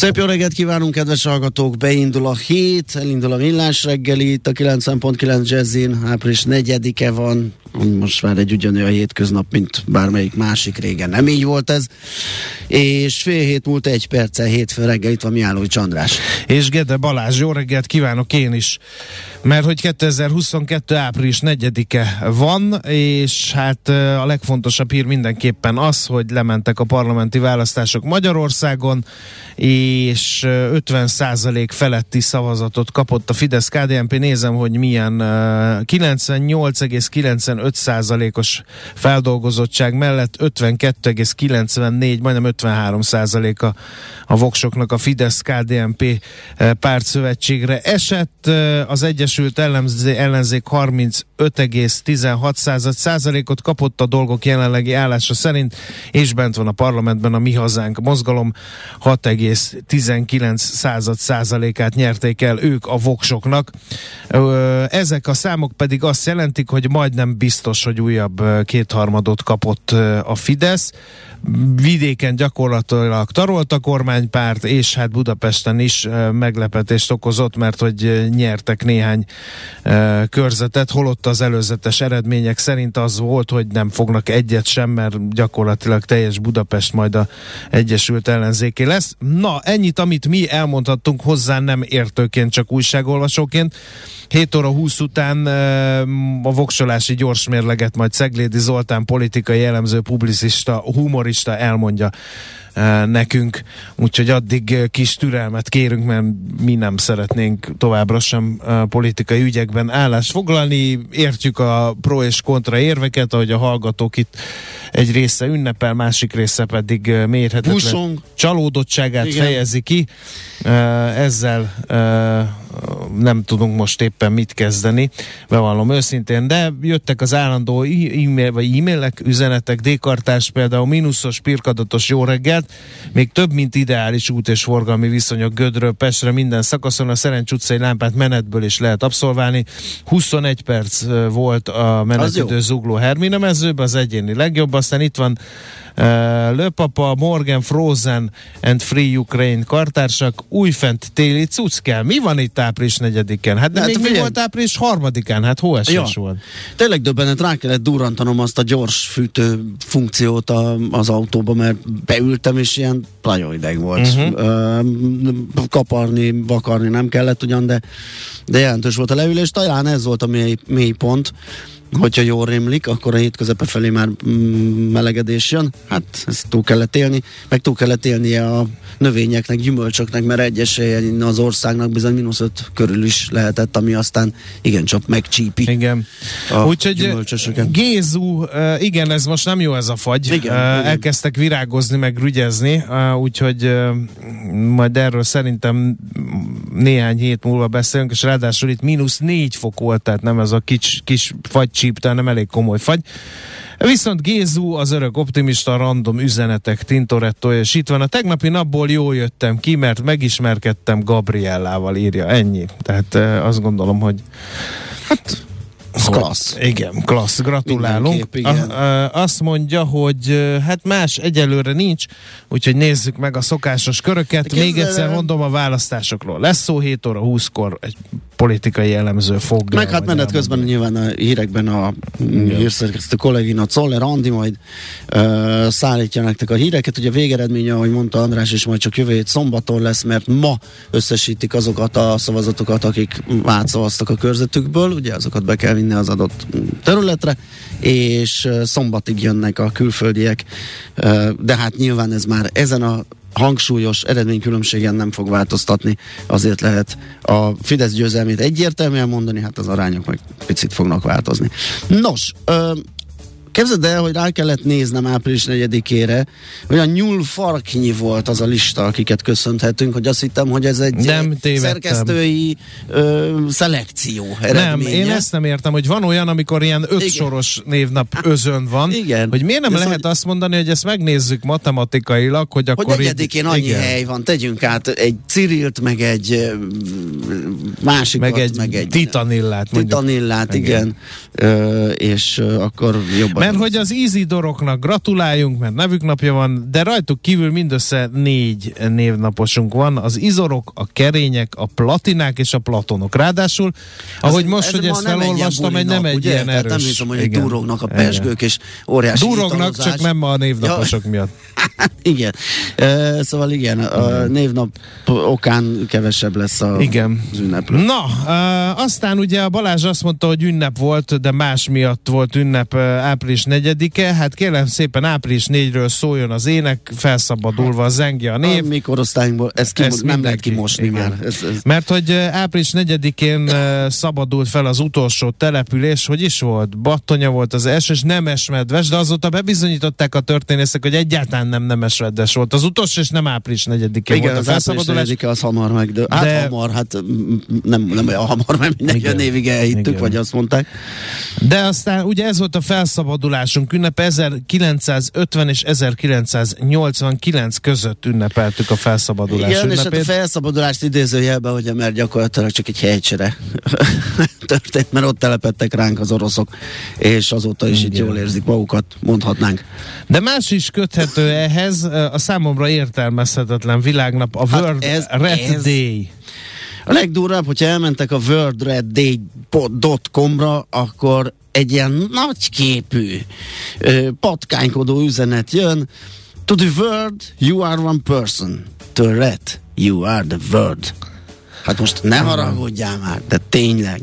Szép jó reggelt kívánunk, kedves hallgatók! Beindul a hét, elindul a millás reggeli, itt a 90.9 Jazzin, április 4-e van, most már egy ugyanolyan hétköznap, mint bármelyik másik régen. Nem így volt ez. És fél hét múlt egy perccel, hétfő reggel, itt van Miállói Csandrás. És Gede Balázs, jó reggelt kívánok én is. Mert hogy 2022. április 4-e van, és hát a legfontosabb hír mindenképpen az, hogy lementek a parlamenti választások Magyarországon, és 50% feletti szavazatot kapott a Fidesz-KDNP. Nézem, hogy milyen 98,95%-os feldolgozottság mellett 52,94, majdnem 53% a, voksoknak a Fidesz-KDNP pártszövetségre esett. Az Egyesült Ellenzé, Ellenzék 35,16 százalékot kapott a dolgok jelenlegi állása szerint, és bent van a parlamentben a Mi Hazánk mozgalom 6,19 század százalékát nyerték el ők a voksoknak. Ezek a számok pedig azt jelentik, hogy majdnem biztos, hogy újabb kétharmadot kapott a Fidesz. Vidéken gyakorlatilag tarolt a kormánypárt, és hát Budapesten is meglepetést okozott, mert hogy nyertek néhány körzetet, holott az előzetes eredmények szerint az volt, hogy nem fognak egyet sem, mert gyakorlatilag teljes Budapest majd a Egyesült Ellenzéké lesz. Na, ennyit, amit mi elmondhattunk hozzá nem értőként, csak újságolvasóként. 7 óra 20 után a voksolási gyorsmérleget majd Szeglédi Zoltán politikai elemző, publicista, humorista elmondja nekünk, úgyhogy addig kis türelmet kérünk, mert mi nem szeretnénk továbbra sem politikai ügyekben állást foglalni. Értjük a pro és kontra érveket, ahogy a hallgatók itt egy része ünnepel, másik része pedig mérhetetlen Buszong. csalódottságát Igen. fejezi ki. Ezzel nem tudunk most éppen mit kezdeni, bevallom őszintén, de jöttek az állandó e-mail, vagy e-mailek, üzenetek, dékartás például, mínuszos, pirkadatos jó reggelt, még több, mint ideális út és forgalmi viszonyok Gödről Pestre minden szakaszon, a Szerencs utcai lámpát menetből is lehet abszolválni. 21 perc volt a menetidő zugló Hermina mezőben, az egyéni legjobb, aztán itt van Lőpapa, Morgan, Frozen and Free Ukraine kartársak, újfent téli cucc kell. Mi van itt április 4-en? Hát Hát még mi volt április 3-án? Hát hóesés Ja. volt. Tényleg döbbenet, rá kellett durrantanom azt a gyors fűtő funkciót a, az autóba, mert beültem, és ilyen nagyon ideg volt. Uh-huh. Kaparni, vakarni nem kellett ugyan, de, de jelentős volt a leülés. Talán ez volt a mély, mély pont, hogyha jól rémlik, akkor a hét közepe felé már mm, melegedés jön. Hát ezt túl kellett élni, meg túl kellett élnie a növényeknek, gyümölcsöknek, mert egyes helyen az országnak bizony mínusz öt körül is lehetett, ami aztán igencsak megcsípi. Igen. Úgyhogy gyümölcsösöket. Gézu, uh, igen, ez most nem jó ez a fagy. Igen, Uh, igen. Elkezdtek virágozni, meg rügyezni, úgyhogy majd erről szerintem néhány hét múlva beszélünk, és ráadásul itt mínusz négy fok volt, tehát nem ez a kis, kis fagycsíp, hanem elég komoly fagy. Viszont Gézu, az örök optimista, random üzenetek, Tintoretto, és itt van a tegnapi napból jól jöttem ki, mert megismerkedtem Gabriellával, írja, ennyi. Tehát uh, azt gondolom, hogy Ez klassz. igen, klassz, gratulálunk. Mindenképp, igen. A, a, azt mondja, hogy ö, hát más egyelőre nincs, úgyhogy nézzük meg a szokásos köröket. De Még egyszer mondom a választásokról. Lesz szó 7 óra 20-kor egy politikai elemző fog. Meg hát menet közben nyilván a hírekben a hírszerkesztő kollégina Czoller Andi majd uh, szállítja nektek a híreket. Ugye a végeredménye, ahogy mondta András, és majd csak jövő hét szombaton lesz, mert ma összesítik azokat a szavazatokat, akik átszavaztak a körzetükből, ugye azokat be kell vinni az adott területre, és szombatig jönnek a külföldiek, de hát nyilván ez már ezen a hangsúlyos eredménykülönbségen nem fog változtatni, azért lehet a Fidesz győzelmét egyértelműen mondani, hát az arányok meg picit fognak változni. Nos, Képzeld el, hogy rá kellett néznem április 4-ére, olyan nyúl farknyi volt az a lista, akiket köszönhetünk, hogy azt hittem, hogy ez egy nem szerkesztői ö, szelekció eredménye. Nem, én ezt nem értem, hogy van olyan, amikor ilyen ötsoros névnap özön van, Igen. hogy miért nem Ez lehet hogy- azt mondani, hogy ezt megnézzük matematikailag, hogy akkor Hogy egyedikén annyi igen. hely van, tegyünk át egy Cirilt, meg egy ö, másikat, meg egy, meg egy titanillát. mondjuk. Titanillát, igen. Ö, és akkor jobban. Mert hogy az Izidoroknak gratuláljunk, mert nevük napja van, de rajtuk kívül mindössze négy névnaposunk van. Az Izorok, a Kerények, a Platinák és a Platonok. Ráadásul, ahogy Ez- most, ez hogy ezt felolvastam, egy nem egy ugye? ilyen Tehát erős. Nem hiszem, hogy Igen. durognak a pesgők, és óriási Durognak, italozás. csak nem a névnaposok miatt. igen. Uh, szóval igen, a névnap okán kevesebb lesz a, Igen. az ünneplő. Na, uh, aztán ugye a Balázs azt mondta, hogy ünnep volt, de más miatt volt ünnep uh, április 4-e. Hát kérem szépen április 4-ről szóljon az ének, felszabadulva zengje a név. A mi korosztályunkból ezt, ki, Ezt nem lehet mindenki, kimosni igen. már. Ez, ez, Mert hogy április 4-én uh, szabadult fel az utolsó település, hogy is volt? Battonya volt az első, és nemesmedves, de azóta bebizonyították a történészek, hogy egyáltalán nem nemesmedves volt. Az utolsó, és nem április 4-én igen, volt a április felszabadulás. 4 az hamar meg, de, hát De- hamar, hát nem, nem olyan hamar, mert minden Igen. évig elhittük, Igen. vagy azt mondták. De aztán ugye ez volt a felszabadulásunk ünnepe, 1950 és 1989 között ünnepeltük a felszabadulás Igen, és hát a ünnepét. felszabadulást idézőjelben, ugye, mert gyakorlatilag csak egy helycsere történt, mert ott telepettek ránk az oroszok, és azóta is itt Igen. jól érzik magukat, mondhatnánk. De más is köthető ehhez, a számomra értelmezhetetlen világnap, a Hát World ez- Red ez- Day. A legdurvább, hogyha elmentek a worldredday.com-ra, akkor egy ilyen nagyképű, ö, patkánykodó üzenet jön. To the world, you are one person. To red, you are the world. Hát most ne haragudjál már, de tényleg.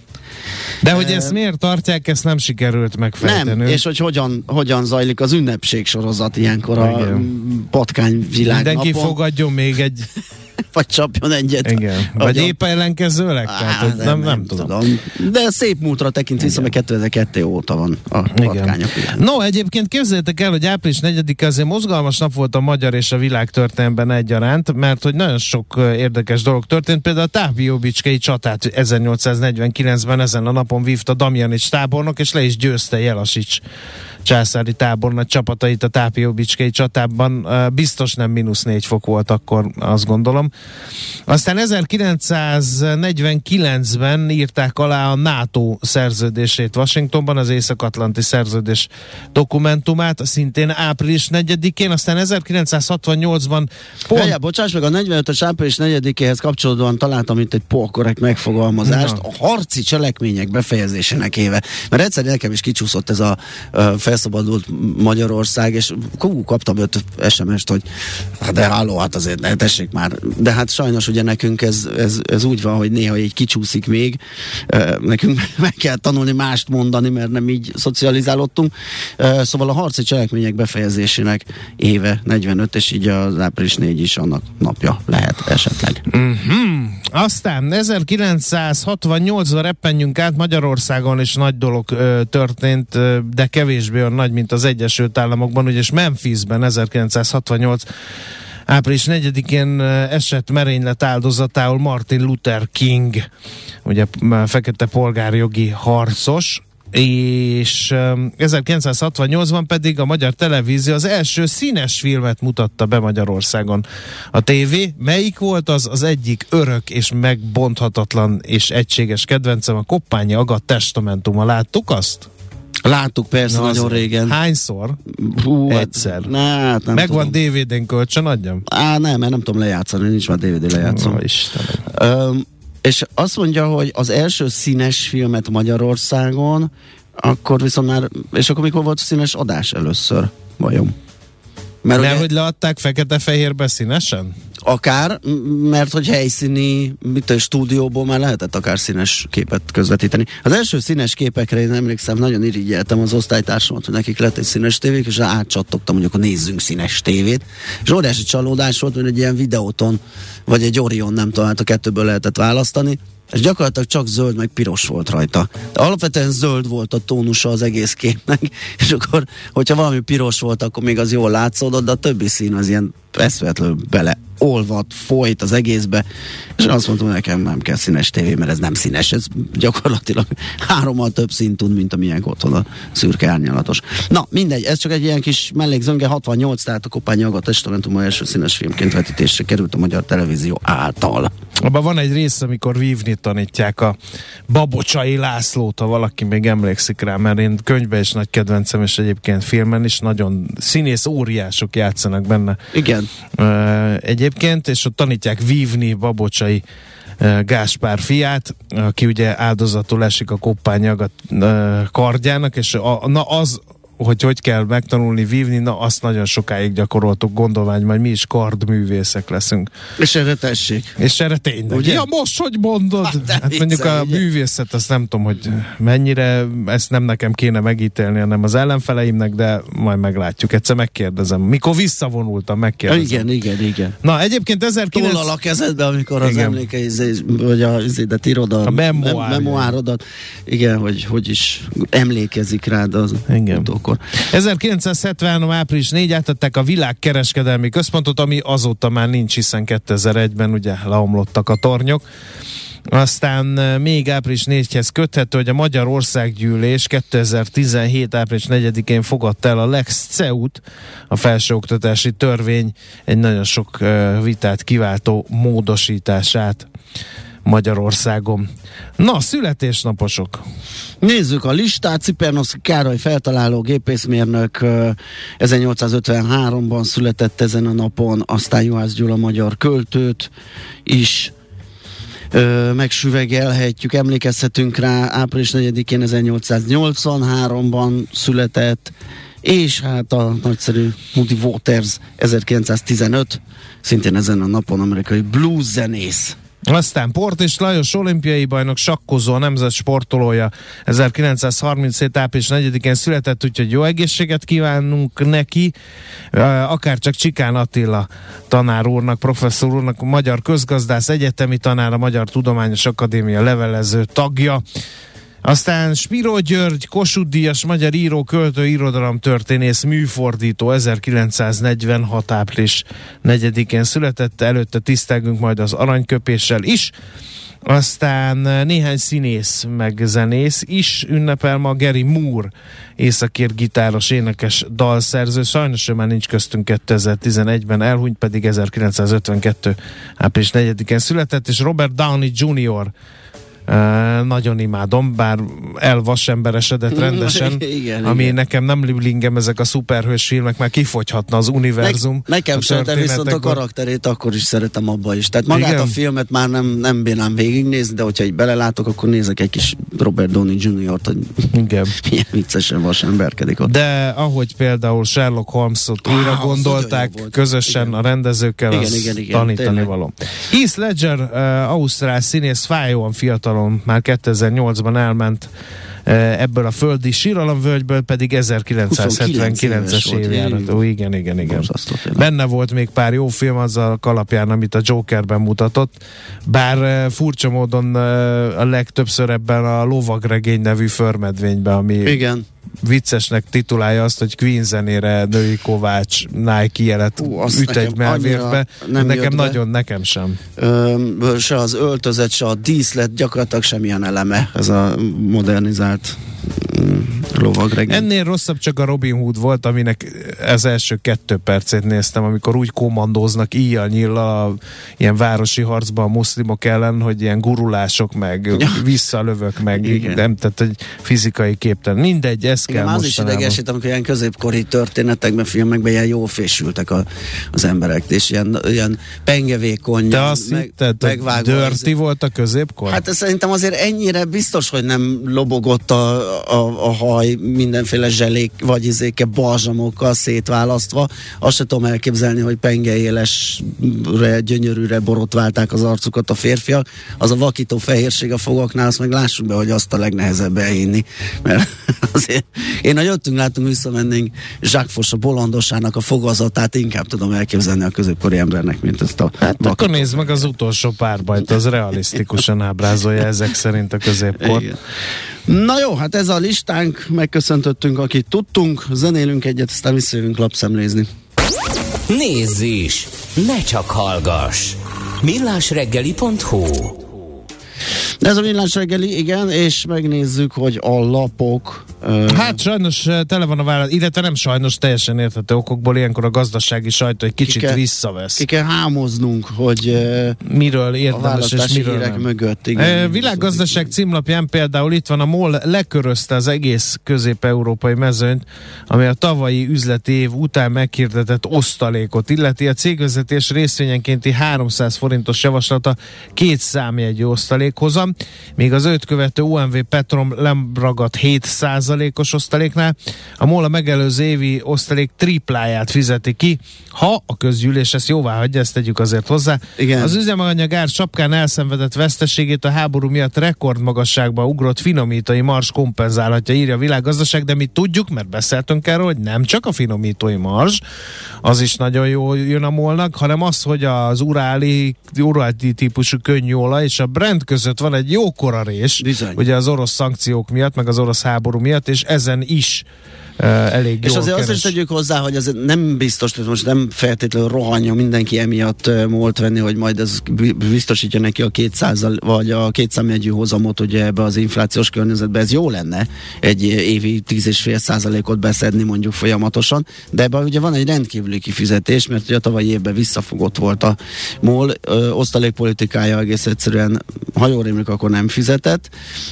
De hogy ezt miért tartják, ezt nem sikerült megfejteni. Nem, és hogy hogyan, hogyan zajlik az ünnepség sorozat ilyenkor a Igen. patkányvilág Mindenki napon, fogadjon még egy, vagy csapjon egyet. igen, vagy épp ellenkezőleg? Tehát, Á, hogy nem, nem, tudom. De szép múltra tekint vissza, mert 2002 óta van a patkányok. No, egyébként képzeljétek el, hogy április 4 azért mozgalmas nap volt a magyar és a világ történelemben egyaránt, mert hogy nagyon sok érdekes dolog történt. Például a Tápióbicskei csatát 1849-ben ezen a napon vívta Damjanics tábornok, és le is győzte Jelasics császári tábornagy csapatait a Tápióbicskei csatában. Biztos nem mínusz négy fok volt akkor, azt gondolom. Aztán 1949-ben írták alá a NATO szerződését Washingtonban, az Észak-Atlanti szerződés dokumentumát, szintén április 4-én, aztán 1968-ban pont Pont... bocsáss meg, a 45-ös április 4-éhez kapcsolódóan találtam itt egy polkorrekt megfogalmazást, Na. a harci cselekmények befejezésének éve. Mert egyszer nekem is kicsúszott ez a uh, felszabadult Magyarország, és kú, kaptam öt SMS-t, hogy hát de háló, hát azért ne tessék már. De hát sajnos ugye nekünk ez, ez, ez úgy van, hogy néha így kicsúszik még. Nekünk meg kell tanulni mást mondani, mert nem így szocializálódtunk. Uh, szóval a harci cselekmények befejezésének éve 45, és így az április 4 is annak napja lehet esetleg. Mhm. Aztán 1968-ban reppenjünk át Magyarországon, és nagy dolog ö, történt, ö, de kevésbé olyan nagy, mint az Egyesült Államokban, ugyanis Memphisben 1968 április 4-én ö, esett merénylet áldozatául Martin Luther King, ugye fekete polgárjogi harcos, és um, 1968-ban pedig a Magyar Televízió az első színes filmet mutatta be Magyarországon. A TV, melyik volt az az egyik örök és megbonthatatlan és egységes kedvencem, a Koppányi Agat testamentuma. Láttuk azt? Láttuk persze Na, nagyon az- régen. Hányszor? Hú, hát- egyszer. Ne, hát nem Megvan tudom. DVD-n kölcsön, adjam? Á, nem, mert nem tudom lejátszani, nincs már DVD lejátszom. Ó, Istenem. És azt mondja, hogy az első színes filmet Magyarországon, akkor viszont már, és akkor mikor volt színes adás először, vajon? Mert, Mert ugye, hogy leadták fekete-fehérbe színesen? Akár, mert hogy helyszíni, mit a stúdióból már lehetett akár színes képet közvetíteni. Az első színes képekre én emlékszem, nagyon irigyeltem az osztálytársamat, hogy nekik lett egy színes tévék, és átcsattogtam, hogy akkor nézzünk színes tévét. És óriási csalódás volt, hogy egy ilyen videóton, vagy egy Orion, nem tudom, hát a kettőből lehetett választani, és gyakorlatilag csak zöld meg piros volt rajta. De alapvetően zöld volt a tónusa az egész képnek, és akkor, hogyha valami piros volt, akkor még az jól látszódott, de a többi szín az ilyen eszvetlenül bele olvat, folyt az egészbe, és azt mondtam, nekem nem kell színes tévé, mert ez nem színes, ez gyakorlatilag hárommal több színt tud, mint amilyen otthon a szürke árnyalatos. Na, mindegy, ez csak egy ilyen kis mellékzönge, 68, tehát a Kopány Aga Testamentum első színes filmként vetítésre került a magyar televízió által. Abban van egy rész, amikor vívni tanítják a Babocsai Lászlót, ha valaki még emlékszik rá, mert én könyvben is nagy kedvencem, és egyébként filmen is nagyon színész óriások játszanak benne. Igen. Egy egyébként, és ott tanítják vívni Babocsai Gáspár fiát, aki ugye áldozatul esik a koppányagat kardjának, és a, na az hogy hogy kell megtanulni vívni, na azt nagyon sokáig gyakoroltuk, gondolvány, majd mi is kardművészek leszünk. És erre tessék. És erre tényleg. Ugye? Ja, most hogy mondod? Hát, hát mondjuk a ugye? művészet, azt nem tudom, hogy mennyire, ezt nem nekem kéne megítélni, hanem az ellenfeleimnek, de majd meglátjuk. Egyszer megkérdezem. Mikor visszavonultam, megkérdezem. Igen, igen, igen. Na, egyébként 1900... Tollal a kezedbe, amikor az emlékei, vagy a, izédet írod a, a memoár, memoárodat. Igen, hogy hogy is emlékezik rád az igen. utók akkor. 1973. április 4 átadták a világkereskedelmi központot, ami azóta már nincs, hiszen 2001-ben ugye leomlottak a tornyok. Aztán még április 4-hez köthető, hogy a Magyar Országgyűlés 2017. április 4-én fogadta el a Lex CEUT, a felsőoktatási törvény egy nagyon sok vitát kiváltó módosítását. Magyarországon. Na, születésnaposok. Nézzük a listát. Cipernos Károly feltaláló gépészmérnök 1853-ban született ezen a napon, aztán Juhász Gyula magyar költőt is ö, megsüvegelhetjük, emlékezhetünk rá, április 4-én 1883-ban született, és hát a nagyszerű Moody Waters 1915, szintén ezen a napon amerikai blues zenész. Aztán Port és Lajos olimpiai bajnok sakkozó, a nemzet sportolója 1937. április 4-én született, úgyhogy jó egészséget kívánunk neki, akár csak Csikán Attila tanár úrnak, professzor úrnak, magyar közgazdász, egyetemi tanár, a Magyar Tudományos Akadémia levelező tagja. Aztán Spiro György, Kossuth Díjas, magyar író, költő, irodalomtörténész, műfordító 1946. április 4-én született, előtte tisztelgünk majd az aranyköpéssel is. Aztán néhány színész meg zenész is ünnepel ma Gary Moore, északír gitáros, énekes, dalszerző. Sajnos ő már nincs köztünk 2011-ben, elhunyt pedig 1952. április 4-én született, és Robert Downey Jr nagyon imádom, bár elvasemberesedett rendesen, igen, ami igen. nekem nem liblingem ezek a szuperhős filmek, mert kifogyhatna az univerzum. Ne, nekem sem, de viszont a karakterét akkor is szeretem abba is. Tehát magát igen. a filmet már nem, nem bírnám végignézni, de hogyha így belelátok, akkor nézek egy kis Robert Downey Jr.-t, hogy igen. milyen viccesen vasemberkedik ott. De ahogy például Sherlock Holmes-ot újra ah, gondolták közösen igen. a rendezőkkel, igen, igen, igen, tanítani tényleg. való. Heath Ledger, uh, Ausztrál színész, fájóan fiatal síralom már 2008-ban elment e, ebből a földi síralomvölgyből pedig 1979-es évjárató. Igen, igen, igen. Benne volt még pár jó film azzal alapján, amit a Jokerben mutatott, bár e, furcsa módon e, a legtöbbször ebben a lovagregény nevű förmedvényben, ami igen viccesnek titulálja azt, hogy Queen zenére női Kovács Nike jelet Hú, üt egy melvérbe. Nem nekem nagyon, be. nekem sem. Ö, se az öltözet, se a díszlet, gyakorlatilag semmilyen eleme ez a modernizált lovagregény. Ennél rosszabb csak a Robin Hood volt, aminek az első kettő percét néztem, amikor úgy komandóznak íjjal nyillal a ilyen városi harcban a muszlimok ellen, hogy ilyen gurulások, meg Ja. visszalövök, meg Igen. nem, tehát egy fizikai képtelen. Mindegy, ez kell Igen, az is mostanában. idegesít, amikor ilyen középkori történetekben, filmekben ilyen jó fésültek a, az emberek, és ilyen, ilyen pengevékony, Te azt hitted, hogy megvágva az- dirty volt a középkor? Hát ez szerintem azért ennyire biztos, hogy nem lobogott a, a, a haj mindenféle zselék vagy izéke balzsamokkal szétválasztva. Azt se tudom elképzelni, hogy pengeélesre, gyönyörűre borotválták az arcukat a férfiak. Az a vakító fehérség a fogaknál, azt meg lássuk be, hogy azt a legnehezebb elhinni. Mert azért én a jöttünk, látunk, visszamennénk Foss a bolondosának a fogazatát inkább tudom elképzelni a középkori embernek, mint ezt a Hát akkor vakító nézd meg az utolsó párbajt, az realisztikusan ábrázolja ezek szerint a középkor. Igen. Na jó, hát ez a listánk, megköszöntöttünk, akit tudtunk, zenélünk egyet, aztán visszajövünk lapszemlézni. Nézz is! Ne csak hallgass! millásreggeli.hu Ez a villás reggeli, igen, és megnézzük, hogy a lapok... ö, Hát sajnos tele van a válasz, illetve nem sajnos teljesen érthető okokból, ilyenkor a gazdasági sajtó egy kicsit kell- visszavesz. ki kell hámoznunk, hogy ö, Miről érdemes és miről hírek nem. mögött. Igen, Igen, világgazdaság címlapján például itt van a MOL lekörözte az egész közép-európai mezőnyt, ami a tavalyi üzleti év után meghirdetett osztalékot illeti. A cégvezetés részvényenkénti 300 forintos javaslata két számjegyű osztalékhozam, míg az őt követő UMV Petrom lemragadt 7 os osztaléknál. A MOL a megelőző évi osztalék tripláját fizeti ki, ha a közgyűlés ezt jóvá hagyja, ezt tegyük azért hozzá. Igen. Az üzemanyag ár sapkán elszenvedett veszteségét a háború miatt rekordmagasságba ugrott finomítói mars kompenzálhatja, írja a világgazdaság, de mi tudjuk, mert beszéltünk erről, hogy nem csak a finomítói mars, az is nagyon jó jön a molnak, hanem az, hogy az uráli, uráli típusú könnyű olaj és a Brent között van egy jó korarés, Bizony. ugye az orosz szankciók miatt, meg az orosz háború miatt, és ezen is elég És azért azt is keres. tegyük hozzá, hogy ez nem biztos, hogy most nem feltétlenül rohanja mindenki emiatt ö, múlt venni, hogy majd ez bi- biztosítja neki a 200 vagy a kétszámjegyű hozamot ugye ebbe az inflációs környezetbe. Ez jó lenne egy évi 10,5 százalékot beszedni mondjuk folyamatosan, de ebben ugye van egy rendkívüli kifizetés, mert ugye a tavalyi évben visszafogott volt a MOL, ö, osztalékpolitikája egész egyszerűen, ha jól rémlik, akkor nem fizetett,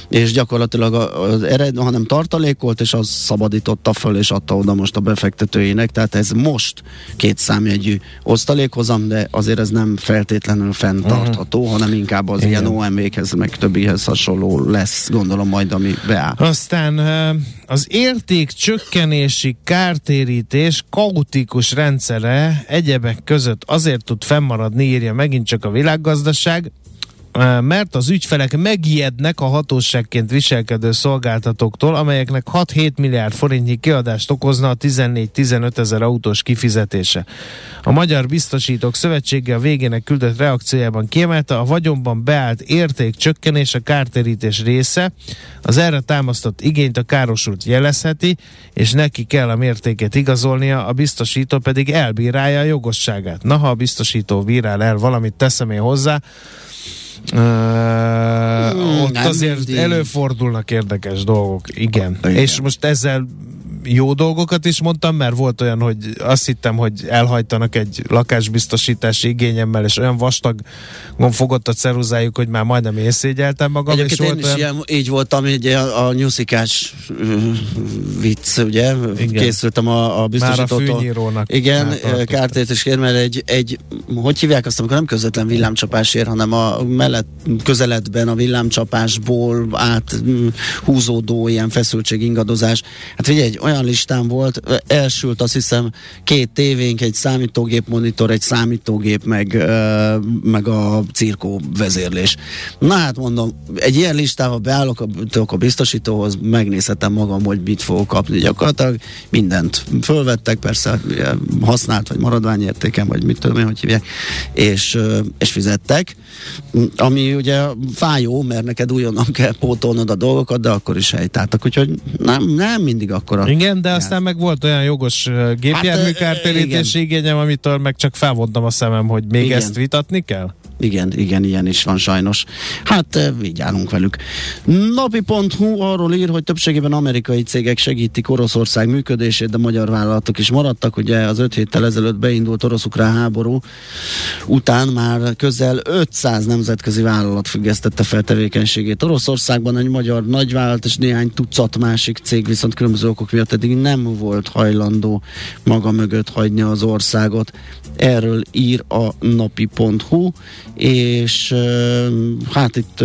és gyakorlatilag az ered, hanem tartalékolt, és az szabadította föl, és adta oda most a befektetőinek, tehát ez most két számjegyű osztalékhozam, de azért ez nem feltétlenül fenntartható, uh-huh. hanem inkább az Igen. ilyen OMV-khez, meg többihez hasonló lesz, gondolom majd, ami beáll. Aztán az érték csökkenési kártérítés kaotikus rendszere egyebek között azért tud fennmaradni, írja megint csak a világgazdaság, mert az ügyfelek megijednek a hatóságként viselkedő szolgáltatóktól, amelyeknek 6-7 milliárd forintnyi kiadást okozna a 14-15 ezer autós kifizetése. A Magyar Biztosítók Szövetsége a végének küldött reakciójában kiemelte, a vagyonban beállt érték csökkenés a kártérítés része, az erre támasztott igényt a károsult jelezheti, és neki kell a mértéket igazolnia, a biztosító pedig elbírálja a jogosságát. Na, ha a biztosító bírál el valamit, teszem én hozzá, Uh, ott azért mindig. előfordulnak érdekes dolgok, igen. Igen. És most ezzel jó dolgokat is mondtam, mert volt olyan, hogy azt hittem, hogy elhajtanak egy lakásbiztosítási igényemmel, és olyan vastagon fogott a ceruzájuk, hogy már majdnem észégyeltem magam, Egyébként és én volt is olyan... ilyen, így voltam, ugye a, a nyuszikás vicc, ugye? Igen. Készültem a, a biztosítótól. fűnyírónak Igen, áttartottam. kártérítésként, mert egy, egy, hogy hívják azt, amikor nem közvetlen villámcsapásért, hanem a mellett, közeledben a villámcsapásból át mm, húzódó ilyen feszültség, ingadozás. Hát figyelj, egy olyan listám volt, elsült azt hiszem két tévénk, egy számítógép monitor, egy számítógép, meg, meg a cirkó vezérlés. Na hát mondom, egy ilyen listával beállok a, a biztosítóhoz, megnézhetem magam, hogy mit fogok kapni. Gyakorlatilag mindent fölvettek, persze használt vagy maradványértéken, vagy mit tudom én, hogy hívják, és, és fizettek. Ami ugye fájó, mert neked újonnan kell pótolnod a dolgokat, de akkor is helytáltak. Úgyhogy nem, nem mindig akkor. Igen, de aztán meg volt olyan jogos ö, gépjármű Hát, igényem, amitől meg csak felvontam a szemem, hogy még Igen. ezt vitatni kell? Igen, igen, ilyen is van sajnos. Hát eh, így állunk velük. Napi.hu arról ír, hogy többségében amerikai cégek segítik Oroszország működését, de magyar vállalatok is maradtak. Ugye az öt héttel ezelőtt beindult orosz-ukrán háború után már közel 500 nemzetközi vállalat függesztette fel tevékenységét. Oroszországban egy magyar nagyvállalat és néhány tucat másik cég viszont különböző okok miatt eddig nem volt hajlandó maga mögött hagyni az országot. Erről ír a napi.hu, és hát itt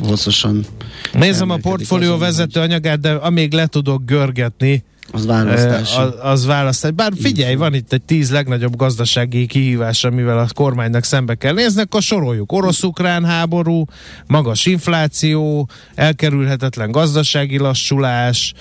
hosszasan Nézem a portfólió vezető anyagát, de amíg le tudok görgetni, az választás. Az, az választás. Bár figyelj, van itt egy tíz legnagyobb gazdasági kihívás, amivel a kormánynak szembe kell nézni, akkor soroljuk. Orosz-ukrán háború, magas infláció, elkerülhetetlen gazdasági lassulás,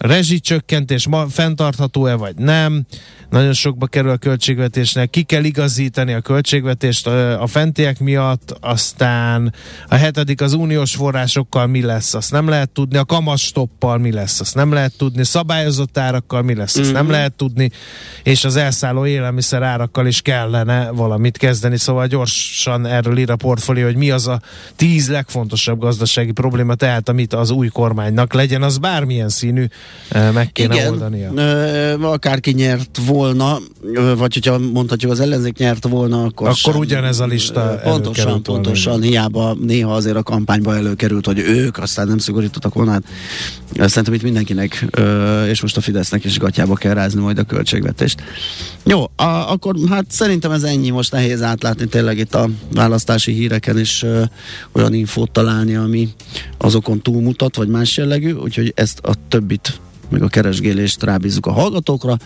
rezsicsökkentés ma fenntartható-e vagy nem, nagyon sokba kerül a költségvetésnek, ki kell igazítani a költségvetést a fentiek miatt, aztán a hetedik az uniós forrásokkal mi lesz, azt nem lehet tudni, a kamastoppal mi lesz, azt nem lehet tudni, szabályozott árakkal mi lesz, azt mm-hmm. nem mhm. lehet tudni, és az elszálló élelmiszer árakkal is kellene valamit kezdeni, szóval gyorsan erről ír a portfólió, hogy mi az a tíz legfontosabb gazdasági probléma, tehát amit az új kormánynak legyen, az bármilyen színű, meg kéne Igen, oldania. Ö, akárki nyert volna volna, vagy hogyha mondhatjuk az ellenzék nyert volna, akkor Akkor sem, ugyanez a lista Pontosan, pontosan, hiába néha azért a kampányba előkerült, hogy ők aztán nem szigorítottak volna. Hát, szerintem itt mindenkinek, és most a Fidesznek is gatyába kell rázni majd a költségvetést. Jó, a, akkor hát szerintem ez ennyi, most nehéz átlátni tényleg itt a választási híreken, és ö, olyan infót találni, ami azokon túlmutat, vagy más jellegű, úgyhogy ezt a többit meg a keresgélést rábízzuk a hallgatókra,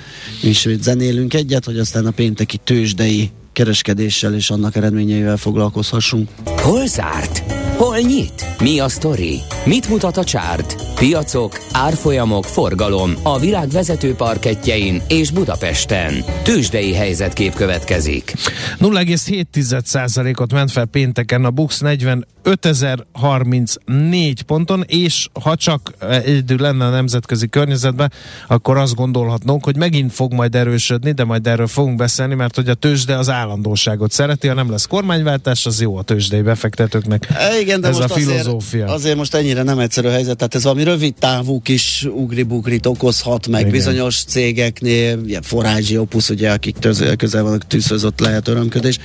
és zenélünk egyet, hogy aztán a pénteki tőzsdei kereskedéssel és annak eredményeivel foglalkozhassunk. Hol zárt? Hol nyit? Mi a sztori? Mit mutat a csárt? Piacok, árfolyamok, forgalom a világ vezető parketjein és Budapesten. Tősdei helyzetkép következik. 0,7%-ot ment fel pénteken a Bux 45.034 ponton, és ha csak egyedül lenne a nemzetközi környezetben, akkor azt gondolhatnunk, hogy megint fog majd erősödni, de majd erről fogunk beszélni, mert hogy a tőzsde az állandóságot szereti, ha nem lesz kormányváltás, az jó a tőzsdei befektetőknek. Igen, de ez most a filozófia. Azért, azért most ennyire nem egyszerű helyzet, tehát ez valami rövid távú kis ugribugrit okozhat meg igen. bizonyos cégeknél, ilyen Forázsi Opus, ugye, akik közel, közel vannak tűzhöz, ott lehet örömködés,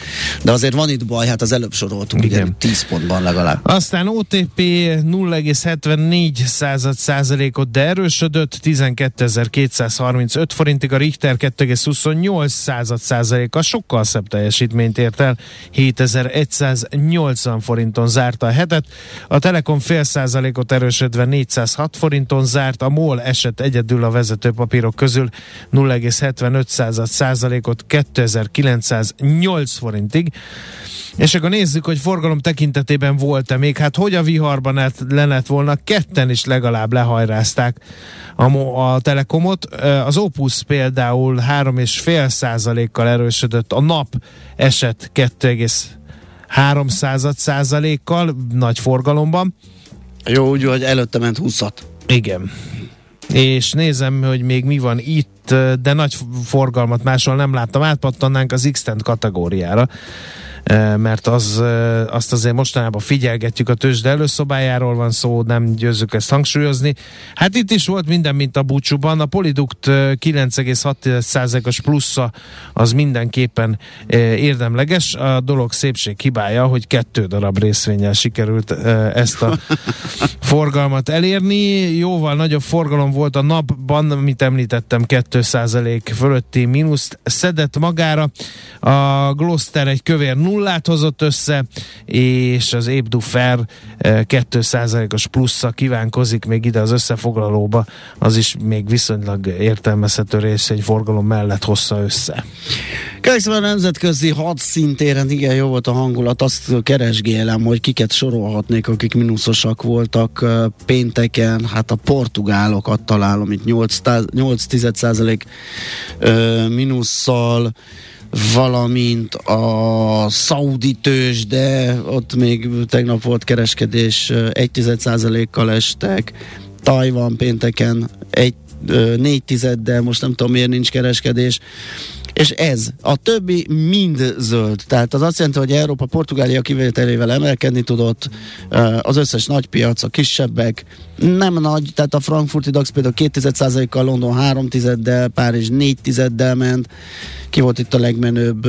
de azért van itt baj, hát az előbb soroltuk, igen, igen 10 pontban legalább. Aztán OTP 0,74 század százalékot, de erősödött, 12.235 forintig, a Richter 2,28 század százaléka, sokkal szebb teljesítményt ért el, 7180 forinton zárta a hetet, a Telekom fél százalékot erősödve 406 forinton zárt, a MOL esett egyedül a vezető papírok közül 0,75 százalékot 2908 forintig. És akkor nézzük, hogy forgalom tekintetében volt-e még, hát hogy a viharban le lett volna, ketten is legalább lehajrázták a, a Telekomot. Az Opus például 3,5 százalékkal erősödött, a nap esett 2,3 százalékkal nagy forgalomban. Jó, úgy, hogy előtte ment 20 Igen. És nézem, hogy még mi van itt, de nagy forgalmat máshol nem láttam. Átpattannánk az x kategóriára mert az, azt azért mostanában figyelgetjük a tőzsde előszobájáról van szó, nem győzzük ezt hangsúlyozni. Hát itt is volt minden, mint a búcsúban. A Polidukt 9,6%-os plusza az mindenképpen érdemleges. A dolog szépség hibája, hogy kettő darab részvényel sikerült ezt a forgalmat elérni. Jóval nagyobb forgalom volt a napban, amit említettem, 2% fölötti mínuszt szedett magára. A Gloster egy kövér nullát hozott össze, és az Ébdufer 2%-os eh, plusszal kívánkozik még ide az összefoglalóba, az is még viszonylag értelmezhető egy forgalom mellett hozza össze. Köszönöm a nemzetközi hadszintéren, igen, jó volt a hangulat, azt keresgélem, hogy kiket sorolhatnék, akik mínuszosak voltak eh, pénteken, hát a portugálokat találom itt 8, 8 mínusszal, valamint a szaudi tős, de ott még tegnap volt kereskedés, 1% kal estek, Tajvan pénteken 1 négy tizeddel, most nem tudom miért nincs kereskedés, és ez, a többi mind zöld. Tehát az azt jelenti, hogy Európa Portugália kivételével emelkedni tudott, az összes nagy piac, a kisebbek, nem nagy, tehát a frankfurti DAX például 2,1%-kal, London 3 tizeddel, Párizs 4 tizeddel ment, ki volt itt a legmenőbb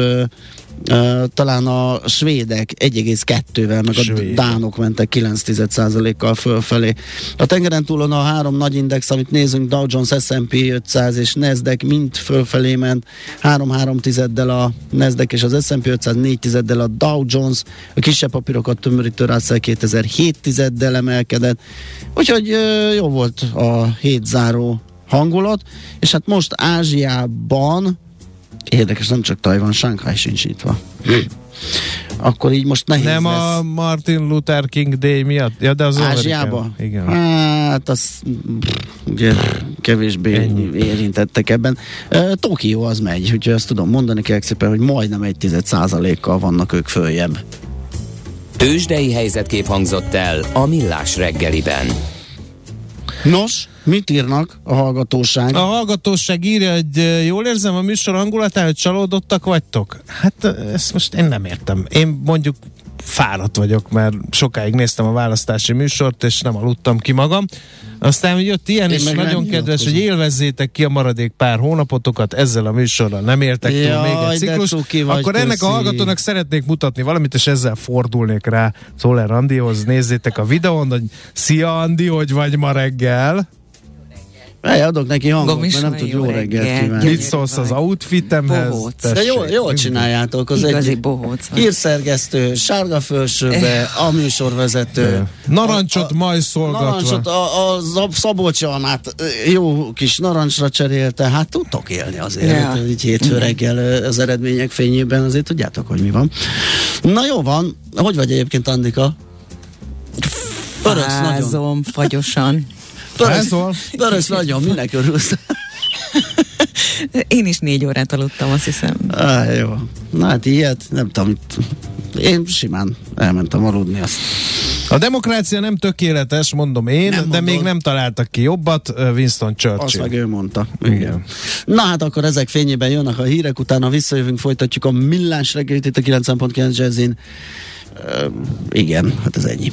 Uh, talán a svédek 1,2-vel, meg Svéd. a dánok mentek 9,1%-kal fölfelé. A tengeren túlon a három nagy index, amit nézünk, Dow Jones, S&P 500 és Nasdaq mind fölfelé ment, 3-3 tizeddel a Nasdaq és az S&P 500, 4 tizeddel a Dow Jones, a kisebb papírokat tömörítő Russell 2007 tizeddel emelkedett, úgyhogy uh, jó volt a hét záró hangulat, és hát most Ázsiában Érdekes, nem csak Tajvan, Shanghai sincs nyitva. Akkor így most nehéz Nem lesz. a Martin Luther King Day miatt? Ja, de az Ázsiába? Igen. Hát, az ugye, kevésbé Ennyi. érintettek ebben. Uh, Tokió az megy, úgyhogy azt tudom mondani kell szépen, hogy majdnem egy tized százalékkal vannak ők följebb. Tőzsdei helyzetkép hangzott el a Millás reggeliben. Nos, mit írnak a hallgatóság? A hallgatóság írja, hogy jól érzem a műsor hangulatán, hogy csalódottak vagytok? Hát ezt most én nem értem. Én mondjuk fáradt vagyok, mert sokáig néztem a választási műsort, és nem aludtam ki magam. Aztán jött ilyen, Én és nagyon kedves, hogy élvezzétek ki a maradék pár hónapotokat, ezzel a műsorral nem értek túl Jaj, még egy ciklus. Akkor ennek köszi. a hallgatónak szeretnék mutatni valamit, és ezzel fordulnék rá Szoller Andihoz. Nézzétek a videón, hogy szia Andi, hogy vagy ma reggel? Ej, adok neki hangot, Gomis mert nem tud jó reggelt kívánni. Mit szólsz az outfitemhez? De jól, jól csináljátok. Az Igazi egy bohóc. Hírszergesztő, sárga fölsőbe, a műsorvezető. Narancsot majd szolgatva. Narancsot, a, a Szabolcs Almát jó kis narancsra cserélte. Hát tudtok élni azért. Ja. Hát, így hétfő reggel az eredmények fényében azért tudjátok, hogy mi van. Na jó van. Hogy vagy egyébként, Andika? Fázom, fagyosan. Pörös, pörös nagyon, minek örülsz? Én is négy órát aludtam, azt hiszem. Á, jó. Na hát ilyet, nem tudom, én simán elmentem aludni azt. A demokrácia nem tökéletes, mondom én, nem de mondom. még nem találtak ki jobbat, Winston Churchill. Azt meg ő mondta. Igen. Na hát akkor ezek fényében jönnek a hírek, utána visszajövünk, folytatjuk a millás reggelit itt a 9.9 Jazzin. Uh, igen, hát ez ennyi.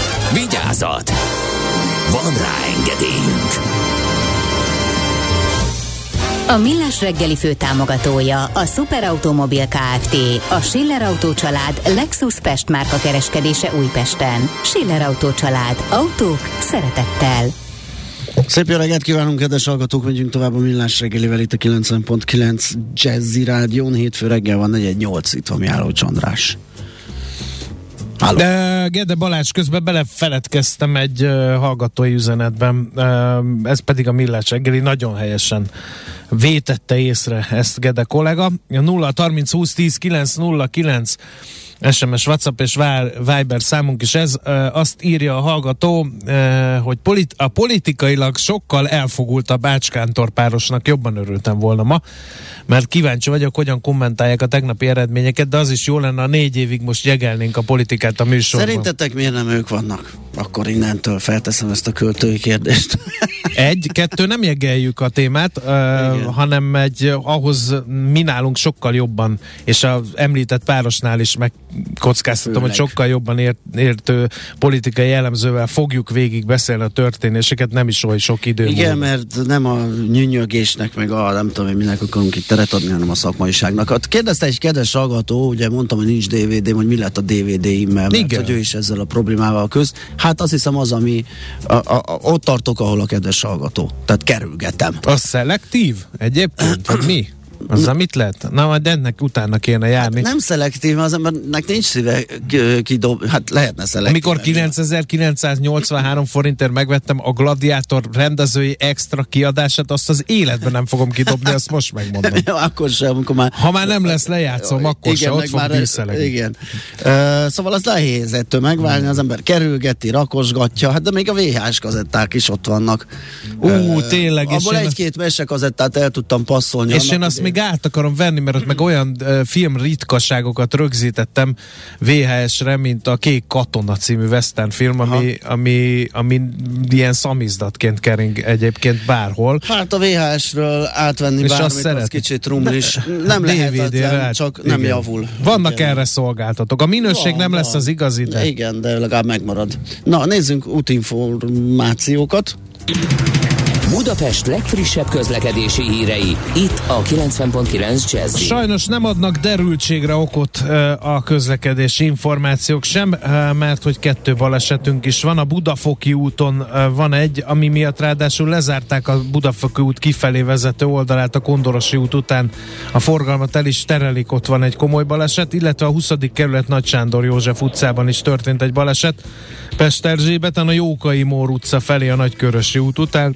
Vigyázat! Van rá engedélyünk! A Millás reggeli fő támogatója a Superautomobil KFT, a Schiller Auto család Lexus Pest márka kereskedése Újpesten. Schiller Auto család. Autók szeretettel. Szép jó reggelt kívánunk, kedves hallgatók, megyünk tovább a Millás reggelivel itt a 90.9 Jazzy Rádión. Hétfő reggel van 4-8, itt van Miálló Csandrás. Háló. De Gede Balázs közben belefeledkeztem egy hallgatói üzenetben, ez pedig a Millás reggeli nagyon helyesen vétette észre ezt Gede kollega. A 0 30 20 10 9 0 9 SMS, WhatsApp és Viber számunk is ez. Azt írja a hallgató, hogy polit- a politikailag sokkal elfogult a Bácskántor párosnak jobban örültem volna ma, mert kíváncsi vagyok, hogyan kommentálják a tegnapi eredményeket, de az is jó lenne, a négy évig most jegelnénk a politikát a műsorban. Szerintetek miért nem ők vannak? Akkor innentől felteszem ezt a költői kérdést. Egy, kettő, nem jegeljük a témát, uh, hanem egy ahhoz mi nálunk sokkal jobban, és az említett párosnál is meg kockáztatom, hogy sokkal jobban ért, értő politikai jellemzővel fogjuk végig beszélni a történéseket, nem is oly sok idő. Igen, múlva. mert nem a nyűnyögésnek, meg a nem tudom, hogy minek akarunk itt teret adni, hanem a szakmaiságnak. Hát kérdezte egy kedves hallgató, ugye mondtam, hogy nincs DVD, hogy mi lett a DVD-immel, mert Igen. hogy ő is ezzel a problémával köz. Hát azt hiszem az, ami a, a, a, ott tartok, ahol a kedves hallgató. Tehát kerülgetem. A szelektív egyébként? mi? Azzal mit lehet? Na, majd ennek utána kéne járni. Nem szelektív, az embernek nincs szíve kidob, hát lehetne szelektív. Amikor 9983 forintért megvettem a Gladiátor rendezői extra kiadását, azt az életben nem fogom kidobni, azt most megmondom. Ja, akkor sem, amikor már... Ha már nem lesz lejátszom, akkor se, ott fog díszelegni. Igen. Uh, szóval az nehéz ettől megválni, az ember kerülgeti, rakosgatja, hát de még a VHS kazetták is ott vannak. Ú, tényleg, és Abból egy-két mesekazettát el tudtam passzolni. És én azt idején. Még át akarom venni, mert ott meg olyan uh, film ritkaságokat rögzítettem VHS-re, mint a Kék Katona című western film, ami, ami, ami ilyen szamizdatként kering egyébként bárhol. Hát a VHS-ről átvenni És bármit, azt az szeret. kicsit rumlis. Nem DVD-re lehetetlen, át- csak nem igen. javul. Vannak Igen. erre szolgáltatók. A minőség Van, nem lesz van. az igazi, de Igen, de legalább megmarad. Na, nézzünk útinformációkat. Budapest legfrissebb közlekedési hírei, itt a 90.9 jazz Sajnos nem adnak derültségre okot a közlekedési információk sem, mert hogy kettő balesetünk is van. A Budafoki úton van egy, ami miatt ráadásul lezárták a Budafoki út kifelé vezető oldalát a Kondorosi út után. A forgalmat el is terelik, ott van egy komoly baleset, illetve a 20. kerület Nagy Sándor József utcában is történt egy baleset. Pesterzsébeten a Jókai Mór utca felé a Nagykörösi út után.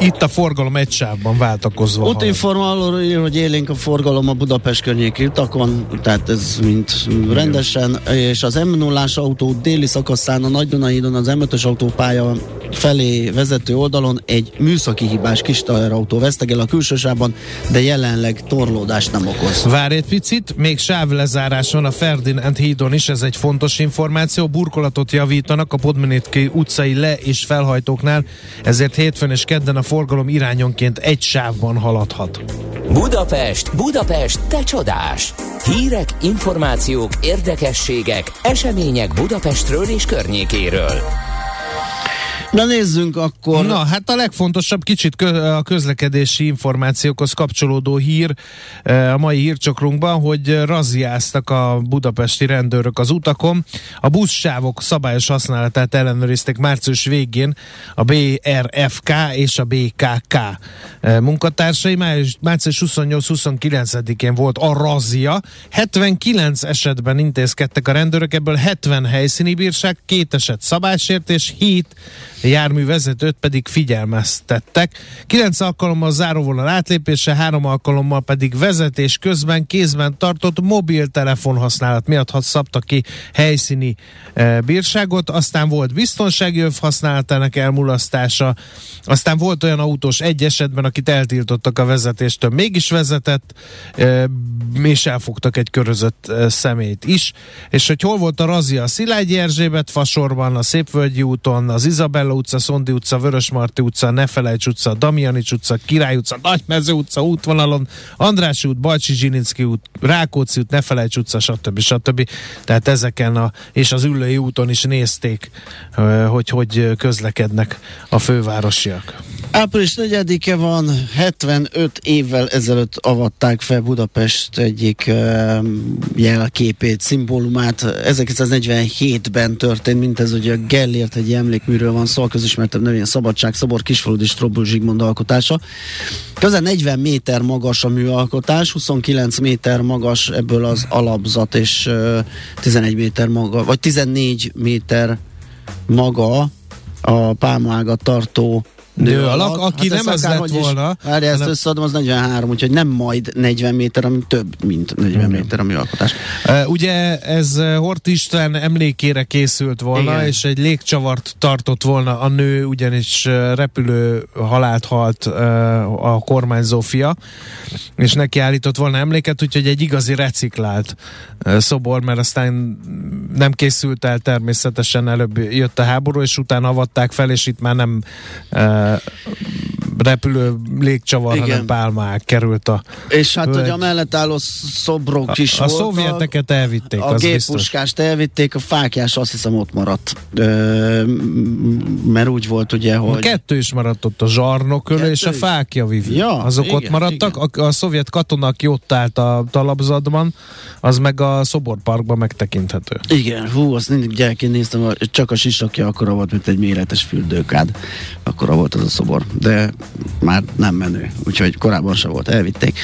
Itt a forgalom egy sávban váltakozva. Útinformáló ír, hogy élénk a forgalom a Budapest környéki utakon, tehát ez mint rendesen, és az m 0 autó déli szakaszán a Nagy Dunahídon az M5-ös autópálya felé vezető oldalon egy műszaki hibás kis teherautó vesztegel a külsősában, de jelenleg torlódást nem okoz. Várj egy picit, még sávlezárás van a Ferdinand hídon is, ez egy fontos információ. Burkolatot javítanak a Podmenitki utcai le- és felhajtóknál, ezért hétfőn és kedden a forgalom irányonként egy sávban haladhat. Budapest, Budapest, te csodás! Hírek, információk, érdekességek, események Budapestről és környékéről. Na nézzünk akkor. Na, hát a legfontosabb kicsit kö- a közlekedési információkhoz kapcsolódó hír eh, a mai hírcsokrunkban, hogy razziáztak a budapesti rendőrök az utakon. A buszsávok szabályos használatát ellenőrizték március végén a BRFK és a BKK eh, munkatársai. Május- Március 28-29-én volt a razzia. 79 esetben intézkedtek a rendőrök, ebből 70 helyszíni bírság, két eset szabálysértés, 7 járművezetőt pedig figyelmeztettek. 9 alkalommal záróvonal átlépése, 3 alkalommal pedig vezetés közben kézben tartott mobiltelefon használat miatt szabtak ki helyszíni e, bírságot, aztán volt biztonsági öv használatának elmulasztása, aztán volt olyan autós egy esetben, akit eltiltottak a vezetéstől, mégis vezetett, e, és elfogtak egy körözött e, szemét is. És hogy hol volt a razia? A Szilágyi Erzsébet fasorban, a Szépvölgyi úton, az Izabella utca, Szondi utca, Vörösmarty utca, Nefelejts utca, Damjanics utca, Király utca, Nagymező utca útvonalon, András út, Bajcsi Zsilinszki út, Rákóczi út, Nefelejts utca, stb. stb. Tehát ezeken a, és az Üllői úton is nézték, hogy hogy közlekednek a fővárosiak. Április 4-e van, 75 évvel ezelőtt avatták fel Budapest egyik jelképét, szimbólumát. 1947-ben történt, mint ez ugye a Gellért egy emlékműről van szó, a közismertebb nevén Szabadság, Szobor, Kisfaludi, Strobul Zsigmond alkotása. Közel 40 méter magas a műalkotás, 29 méter magas ebből az alapzat, és uh, 11 méter maga, vagy 14 méter maga a pálmaágat tartó Nő alak, aki nem ez lett is- volna, Várj, ezt hanem- összeadom, az 43, úgyhogy nem majd 40 méter, hanem több, mint 40 méter a műalkotás. Uh, ugye ez Hort István emlékére készült volna, Igen. és egy légcsavart tartott volna a nő, ugyanis repülő halált halt uh, a kormányzó fia, és neki állított volna emléket, úgyhogy egy igazi reciklált uh, szobor, mert aztán nem készült el természetesen, előbb jött a háború, és utána avatták fel, és itt már nem uh, 啊。Repülő légcsavar, Igen. hanem pálmák került a, És hát, hogy a mellett álló szobrok is a voltak, szovjeteket elvitték, a géppuskást elvitték, a fákjás azt hiszem ott maradt. Ö, mert úgy volt ugye, A hogy... kettő is maradt ott, a zsarnokölő és a fákja vivi. Ja, Azok igen, ott maradtak, igen. a, a szovjet katona, aki ott állt a talapzatban, az meg a szoborparkban megtekinthető. Igen, hú, azt mindig gyerekként néztem, csak a sisakja akkora volt, mint egy méretes fürdőkád. Akkora volt az a szobor. De már nem menő, úgyhogy korábban se volt, elvitték.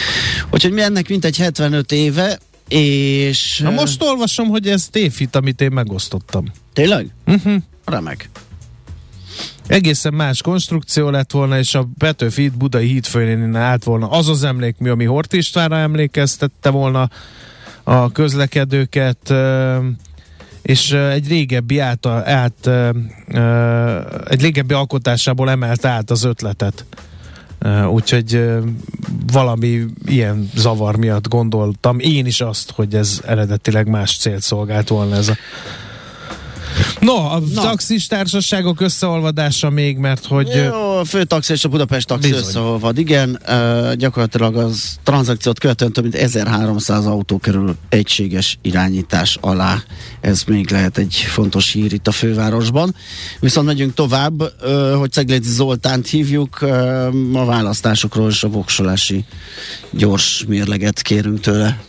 Úgyhogy mi ennek mintegy 75 éve, és... Na most olvasom, hogy ez tévhit, amit én megosztottam. Tényleg? Uh-huh. Remek. Egészen más konstrukció lett volna, és a Petőfi híd Budai hídfőnél állt volna az az emlékmű, ami Hort Istvánra emlékeztette volna a közlekedőket, és egy régebbi át, át egy régebbi alkotásából emelt át az ötletet. Úgyhogy valami ilyen zavar miatt gondoltam én is azt, hogy ez eredetileg más célt szolgált volna ez a No, a Na. taxis társaságok összeolvadása még, mert hogy... Jó, a főtaxi és a Budapest taxi bizony. összeolvad, igen. Uh, gyakorlatilag az tranzakciót követően több mint 1300 autó kerül egységes irányítás alá. Ez még lehet egy fontos hír itt a fővárosban. Viszont megyünk tovább, uh, hogy Ceglédi Zoltánt hívjuk, uh, a választásokról és a voksolási gyors mérleget kérünk tőle.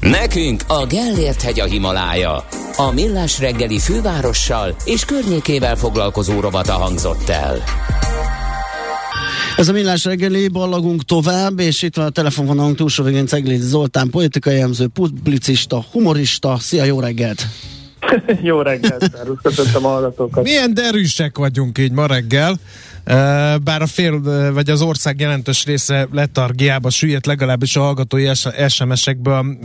Nekünk a Gellért hegy a Himalája. A Millás reggeli fővárossal és környékével foglalkozó robata hangzott el. Ez a Millás reggeli, ballagunk tovább, és itt van a telefonvonalunk túlsó végén Cegléd Zoltán, politikai jelmző, publicista, humorista. Szia, jó reggelt! jó reggelt, köszöntöm a hallgatókat. Milyen derűsek vagyunk így ma reggel. Bár a fél, vagy az ország jelentős része letargiába süllyedt, legalábbis a hallgatói SMS-ekből,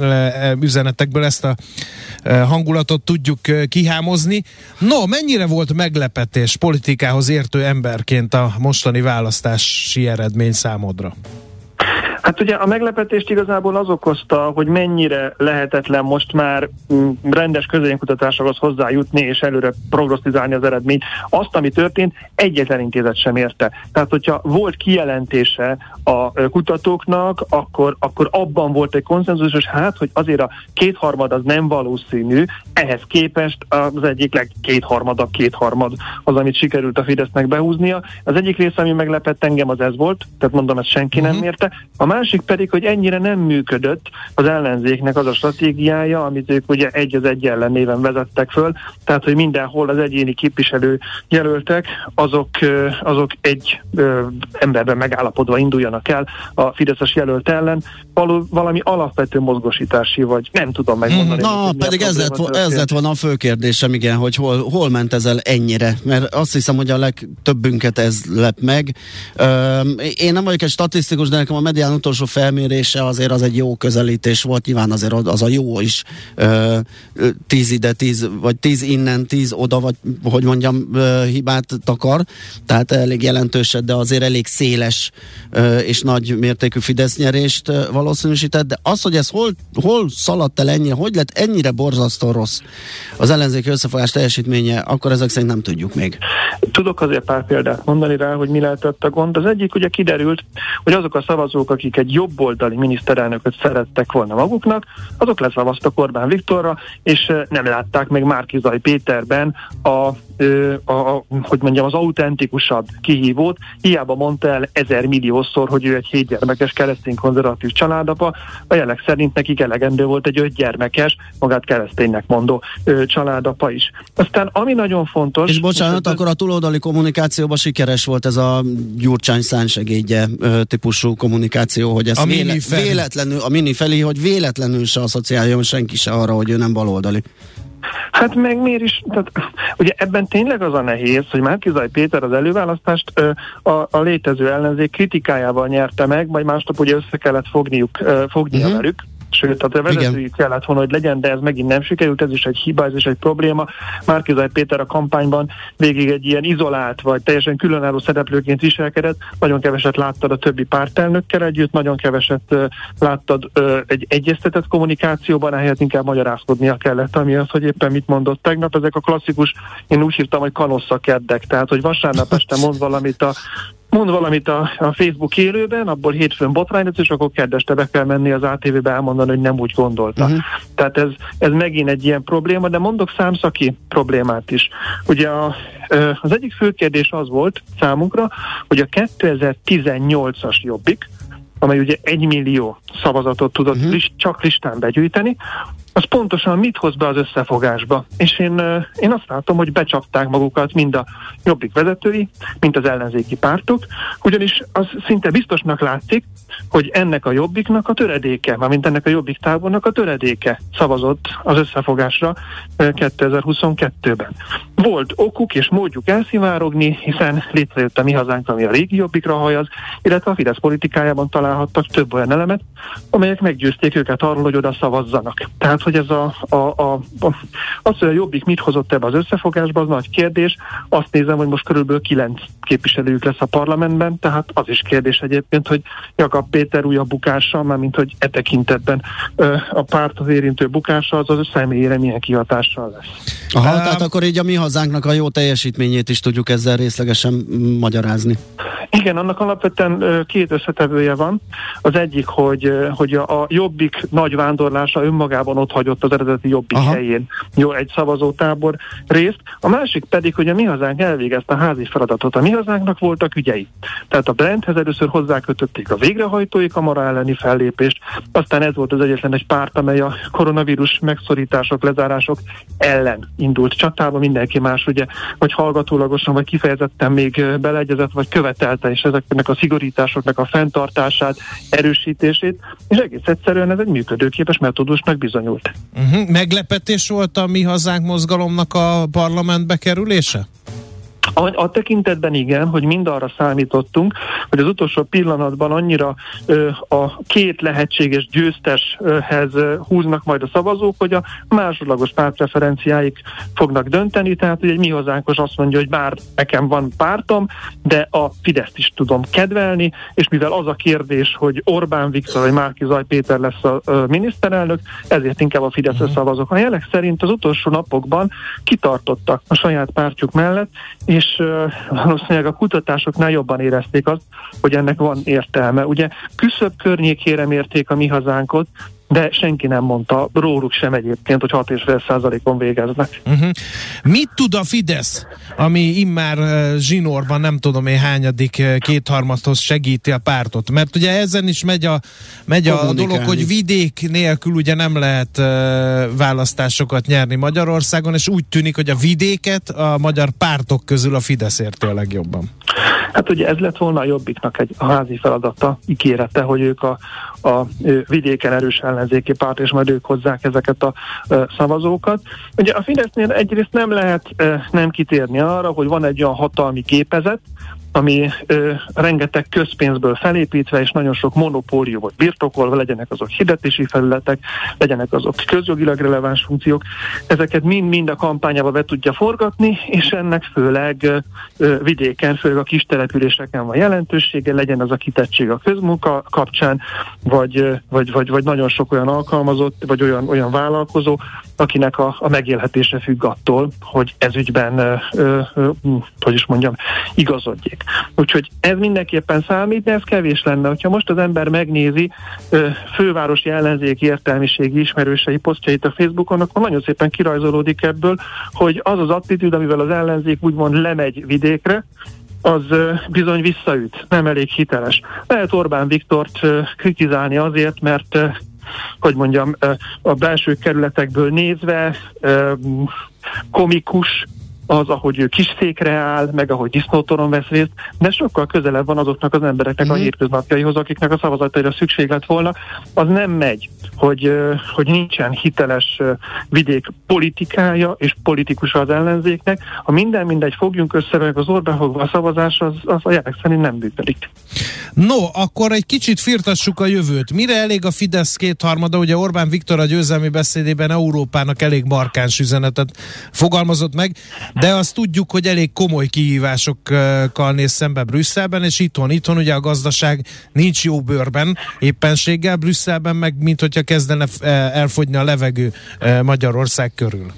üzenetekből ezt a hangulatot tudjuk kihámozni. No, mennyire volt meglepetés politikához értő emberként a mostani választási eredmény számodra? Hát ugye a meglepetést igazából az okozta, hogy mennyire lehetetlen most már mm, rendes közönkutatásokhoz hozzájutni és előre prognosztizálni az eredményt. Azt, ami történt, egyetlen intézet sem érte. Tehát, hogyha volt kijelentése a kutatóknak, akkor, akkor abban volt egy konszenzus, és hát, hogy azért a kétharmad az nem valószínű, ehhez képest az egyik legkétharmad a kétharmad az, amit sikerült a Fidesznek behúznia. Az egyik része, ami meglepett engem, az ez volt, tehát mondom, ezt senki uh-huh. nem mhm. érte. A másik pedig, hogy ennyire nem működött az ellenzéknek az a stratégiája, amit ők ugye egy az egy ellenében vezettek föl, tehát hogy mindenhol az egyéni képviselő jelöltek, azok, azok egy emberben megállapodva induljanak el a Fideszes jelölt ellen, való, valami alapvető mozgosítási, vagy nem tudom megmondani. Na, hogy pedig ez lett, ez lett volna a fő kérdésem, igen, hogy hol, hol ment ez el ennyire, mert azt hiszem, hogy a legtöbbünket ez lep meg. Ö, én nem vagyok egy statisztikus, de nekem a medián utolsó felmérése azért az egy jó közelítés volt, nyilván azért az a jó is. Ö, tíz ide, tíz, vagy tíz innen, tíz oda, vagy hogy mondjam, ö, hibát takar, tehát elég jelentőset, de azért elég széles ö, és nagy mértékű Fidesz nyerést valószínűsített, de az, hogy ez hol, hol szaladt el ennyire, hogy lett ennyire borzasztó rossz az ellenzéki összefogás teljesítménye, akkor ezek szerint nem tudjuk még. Tudok azért pár példát mondani rá, hogy mi lehetett a gond. Az egyik ugye kiderült, hogy azok a szavazók, akik egy jobboldali miniszterelnököt szerettek volna maguknak, azok leszavaztak Orbán Viktorra, és nem látták meg Márkizaj Péterben a a, a, hogy mondjam, az autentikusabb kihívót. Hiába mondta el ezer milliószor, hogy ő egy hétgyermekes keresztény konzervatív családapa, a jelek szerint nekik elegendő volt egy ötgyermekes, magát kereszténynek mondó ö, családapa is. Aztán ami nagyon fontos... És bocsánat, akkor a túloldali kommunikációban sikeres volt ez a Gyurcsány szánsegédje típusú kommunikáció, hogy ez a véle, véletlenül, a mini felé, hogy véletlenül se asszociáljon senki se arra, hogy ő nem baloldali. Hát meg miért is, tehát ugye ebben tényleg az a nehéz, hogy Márkizaj Péter az előválasztást ö, a, a létező ellenzék kritikájával nyerte meg, majd másnap ugye össze kellett fogniuk, ö, fognia uh-huh. velük, sőt, a vezetői kellett volna, hogy legyen, de ez megint nem sikerült, ez is egy hiba, ez is egy probléma. Márkizaj Péter a kampányban végig egy ilyen izolált, vagy teljesen különálló szereplőként viselkedett, nagyon keveset láttad a többi pártelnökkel együtt, nagyon keveset uh, láttad uh, egy egyeztetett kommunikációban, ehhez inkább magyarázkodnia kellett, ami az, hogy éppen mit mondott tegnap. Ezek a klasszikus, én úgy hívtam, hogy kanossza keddek, tehát hogy vasárnap este mond valamit a mond valamit a, a Facebook élőben, abból hétfőn botrány és akkor kedveste be kell menni az ATV-be elmondani, hogy nem úgy gondolta. Uh-huh. Tehát ez, ez megint egy ilyen probléma, de mondok számszaki problémát is. Ugye a, az egyik fő kérdés az volt számunkra, hogy a 2018-as jobbik, amely ugye egy millió szavazatot tudott uh-huh. list, csak listán begyűjteni, az pontosan mit hoz be az összefogásba. És én, én azt látom, hogy becsapták magukat mind a jobbik vezetői, mint az ellenzéki pártok, ugyanis az szinte biztosnak látszik, hogy ennek a jobbiknak a töredéke, mármint ennek a jobbik tábornak a töredéke szavazott az összefogásra 2022-ben. Volt okuk és módjuk elszivárogni, hiszen létrejött a mi hazánk, ami a régi jobbikra hajaz, illetve a Fidesz politikájában találhattak több olyan elemet, amelyek meggyőzték őket arról, hogy oda szavazzanak. Tehát, hogy ez a, a, a, a az, hogy a jobbik mit hozott ebbe az összefogásba, az nagy kérdés. Azt nézem, hogy most körülbelül kilenc képviselőjük lesz a parlamentben, tehát az is kérdés egyébként, hogy Jakab Péter újabb bukása, már mint hogy e tekintetben ö, a párt az érintő bukása, az az személyére milyen kihatással lesz. Aha, um, tehát akkor így a mi hazánknak a jó teljesítményét is tudjuk ezzel részlegesen magyarázni. Igen, annak alapvetően két összetevője van. Az egyik, hogy, hogy a jobbik nagy vándorlása önmagában ott hagyott az eredeti jobbik Aha. helyén jó egy szavazótábor részt. A másik pedig, hogy a mi hazánk elvégezte a házi feladatot. A mi hazánknak voltak ügyei. Tehát a Brenthez először hozzákötötték a végrehajtói kamara elleni fellépést, aztán ez volt az egyetlen egy párt, amely a koronavírus megszorítások, lezárások ellen indult csatába. Mindenki más ugye, vagy hallgatólagosan, vagy kifejezetten még beleegyezett, vagy követelte és ezeknek a szigorításoknak a fenntartását, erősítését, és egész egyszerűen ez egy működőképes metódusnak bizonyult. Uh-huh. Meglepetés volt a Mi Hazánk mozgalomnak a parlamentbe kerülése? A, a tekintetben igen, hogy mind arra számítottunk, hogy az utolsó pillanatban annyira ö, a két lehetséges győzteshez húznak majd a szavazók, hogy a másodlagos pártpreferenciáik fognak dönteni, tehát hogy egy mi hazánkos azt mondja, hogy bár nekem van pártom, de a Fideszt is tudom kedvelni, és mivel az a kérdés, hogy Orbán Viktor vagy Márki Zaj Péter lesz a ö, miniszterelnök, ezért inkább a Fideszre uh-huh. szavazok. A jelek szerint az utolsó napokban kitartottak a saját pártjuk mellett, és valószínűleg a kutatásoknál jobban érezték azt, hogy ennek van értelme. Ugye küszöbb környékére mérték a mi hazánkot, de senki nem mondta róluk sem egyébként, hogy 6,5%-on végeznek. Uh-huh. Mit tud a Fidesz, ami immár uh, zsinórban nem tudom én hányadik uh, kétharmadhoz segíti a pártot? Mert ugye ezen is megy a, megy a dolog, hogy vidék nélkül ugye nem lehet uh, választásokat nyerni Magyarországon, és úgy tűnik, hogy a vidéket a magyar pártok közül a Fidesz érti a legjobban. Hát ugye ez lett volna a Jobbiknak egy házi feladata, ígérete, hogy ők a, a vidéken erős ellenzéki párt, és majd ők hozzák ezeket a szavazókat. Ugye a Fidesznél egyrészt nem lehet nem kitérni arra, hogy van egy olyan hatalmi képezet, ami ö, rengeteg közpénzből felépítve, és nagyon sok monopóliumot birtokolva, legyenek azok hirdetési felületek, legyenek azok közjogilag releváns funkciók, ezeket mind-mind a kampányába be tudja forgatni, és ennek főleg ö, vidéken, főleg a kis településeken van jelentősége, legyen az a kitettség a közmunka kapcsán, vagy, vagy, vagy, vagy nagyon sok olyan alkalmazott, vagy olyan, olyan vállalkozó, akinek a, a megélhetése függ attól, hogy ez ügyben, ö, ö, ö, hogy is mondjam, igazodjék. Úgyhogy ez mindenképpen számít, de ez kevés lenne. Hogyha most az ember megnézi ö, fővárosi ellenzéki értelmiségi ismerősei posztjait a Facebookon, akkor nagyon szépen kirajzolódik ebből, hogy az az attitűd, amivel az ellenzék úgymond lemegy vidékre, az bizony visszaüt, nem elég hiteles. Lehet Orbán Viktort kritizálni azért, mert hogy mondjam, a belső kerületekből nézve komikus, az, ahogy ő kis székre áll, meg ahogy disznótoron vesz részt, de sokkal közelebb van azoknak az embereknek mm. a mhm. hétköznapjaihoz, akiknek a szavazataira szükség lett volna. Az nem megy, hogy, hogy nincsen hiteles vidék politikája és politikus az ellenzéknek. Ha minden mindegy fogjunk össze, meg az Orbán a szavazás, az, az a jelek szerint nem működik. No, akkor egy kicsit firtassuk a jövőt. Mire elég a Fidesz kétharmada? Ugye Orbán Viktor a győzelmi beszédében Európának elég markáns üzenetet fogalmazott meg, de azt tudjuk, hogy elég komoly kihívásokkal néz szembe Brüsszelben, és itthon, itthon ugye a gazdaság nincs jó bőrben, éppenséggel Brüsszelben meg, mint hogyha kezdene elfogyni a levegő Magyarország körül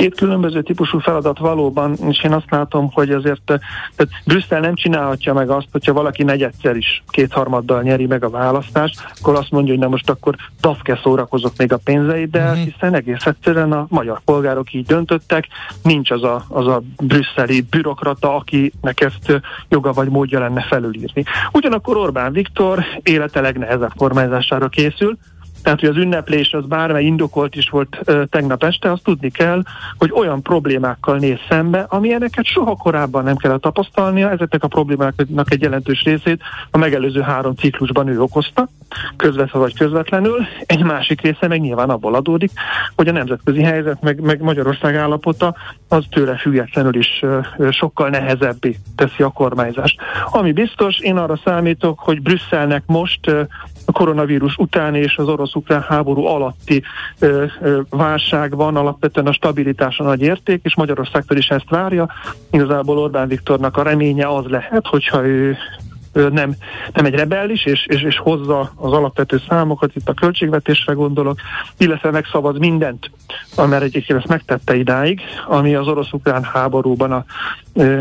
két különböző típusú feladat valóban, és én azt látom, hogy azért tehát Brüsszel nem csinálhatja meg azt, hogyha valaki negyedszer is kétharmaddal nyeri meg a választást, akkor azt mondja, hogy na most akkor dafke szórakozok még a pénzeit, de uh-huh. hiszen egész egyszerűen a magyar polgárok így döntöttek, nincs az a, az a brüsszeli bürokrata, akinek ezt joga vagy módja lenne felülírni. Ugyanakkor Orbán Viktor élete legnehezebb kormányzására készül, tehát hogy az ünneplés az bármely indokolt is volt ö, tegnap este, azt tudni kell, hogy olyan problémákkal néz szembe, amilyeneket soha korábban nem kellett tapasztalnia, ezeknek a problémáknak egy jelentős részét a megelőző három ciklusban ő okozta, közvetve vagy közvetlenül, egy másik része meg nyilván abból adódik, hogy a nemzetközi helyzet, meg, meg Magyarország állapota az tőle függetlenül is sokkal nehezebbé teszi a kormányzást. Ami biztos, én arra számítok, hogy Brüsszelnek most a koronavírus után és az orosz-ukrán háború alatti válságban alapvetően a stabilitás a nagy érték, és Magyarországtól is ezt várja. Igazából Orbán Viktornak a reménye az lehet, hogyha ő nem, nem egy rebellis, és, és, és hozza az alapvető számokat, itt a költségvetésre gondolok, illetve megszavaz mindent, mert egyébként ezt megtette idáig, ami az orosz-ukrán háborúban a,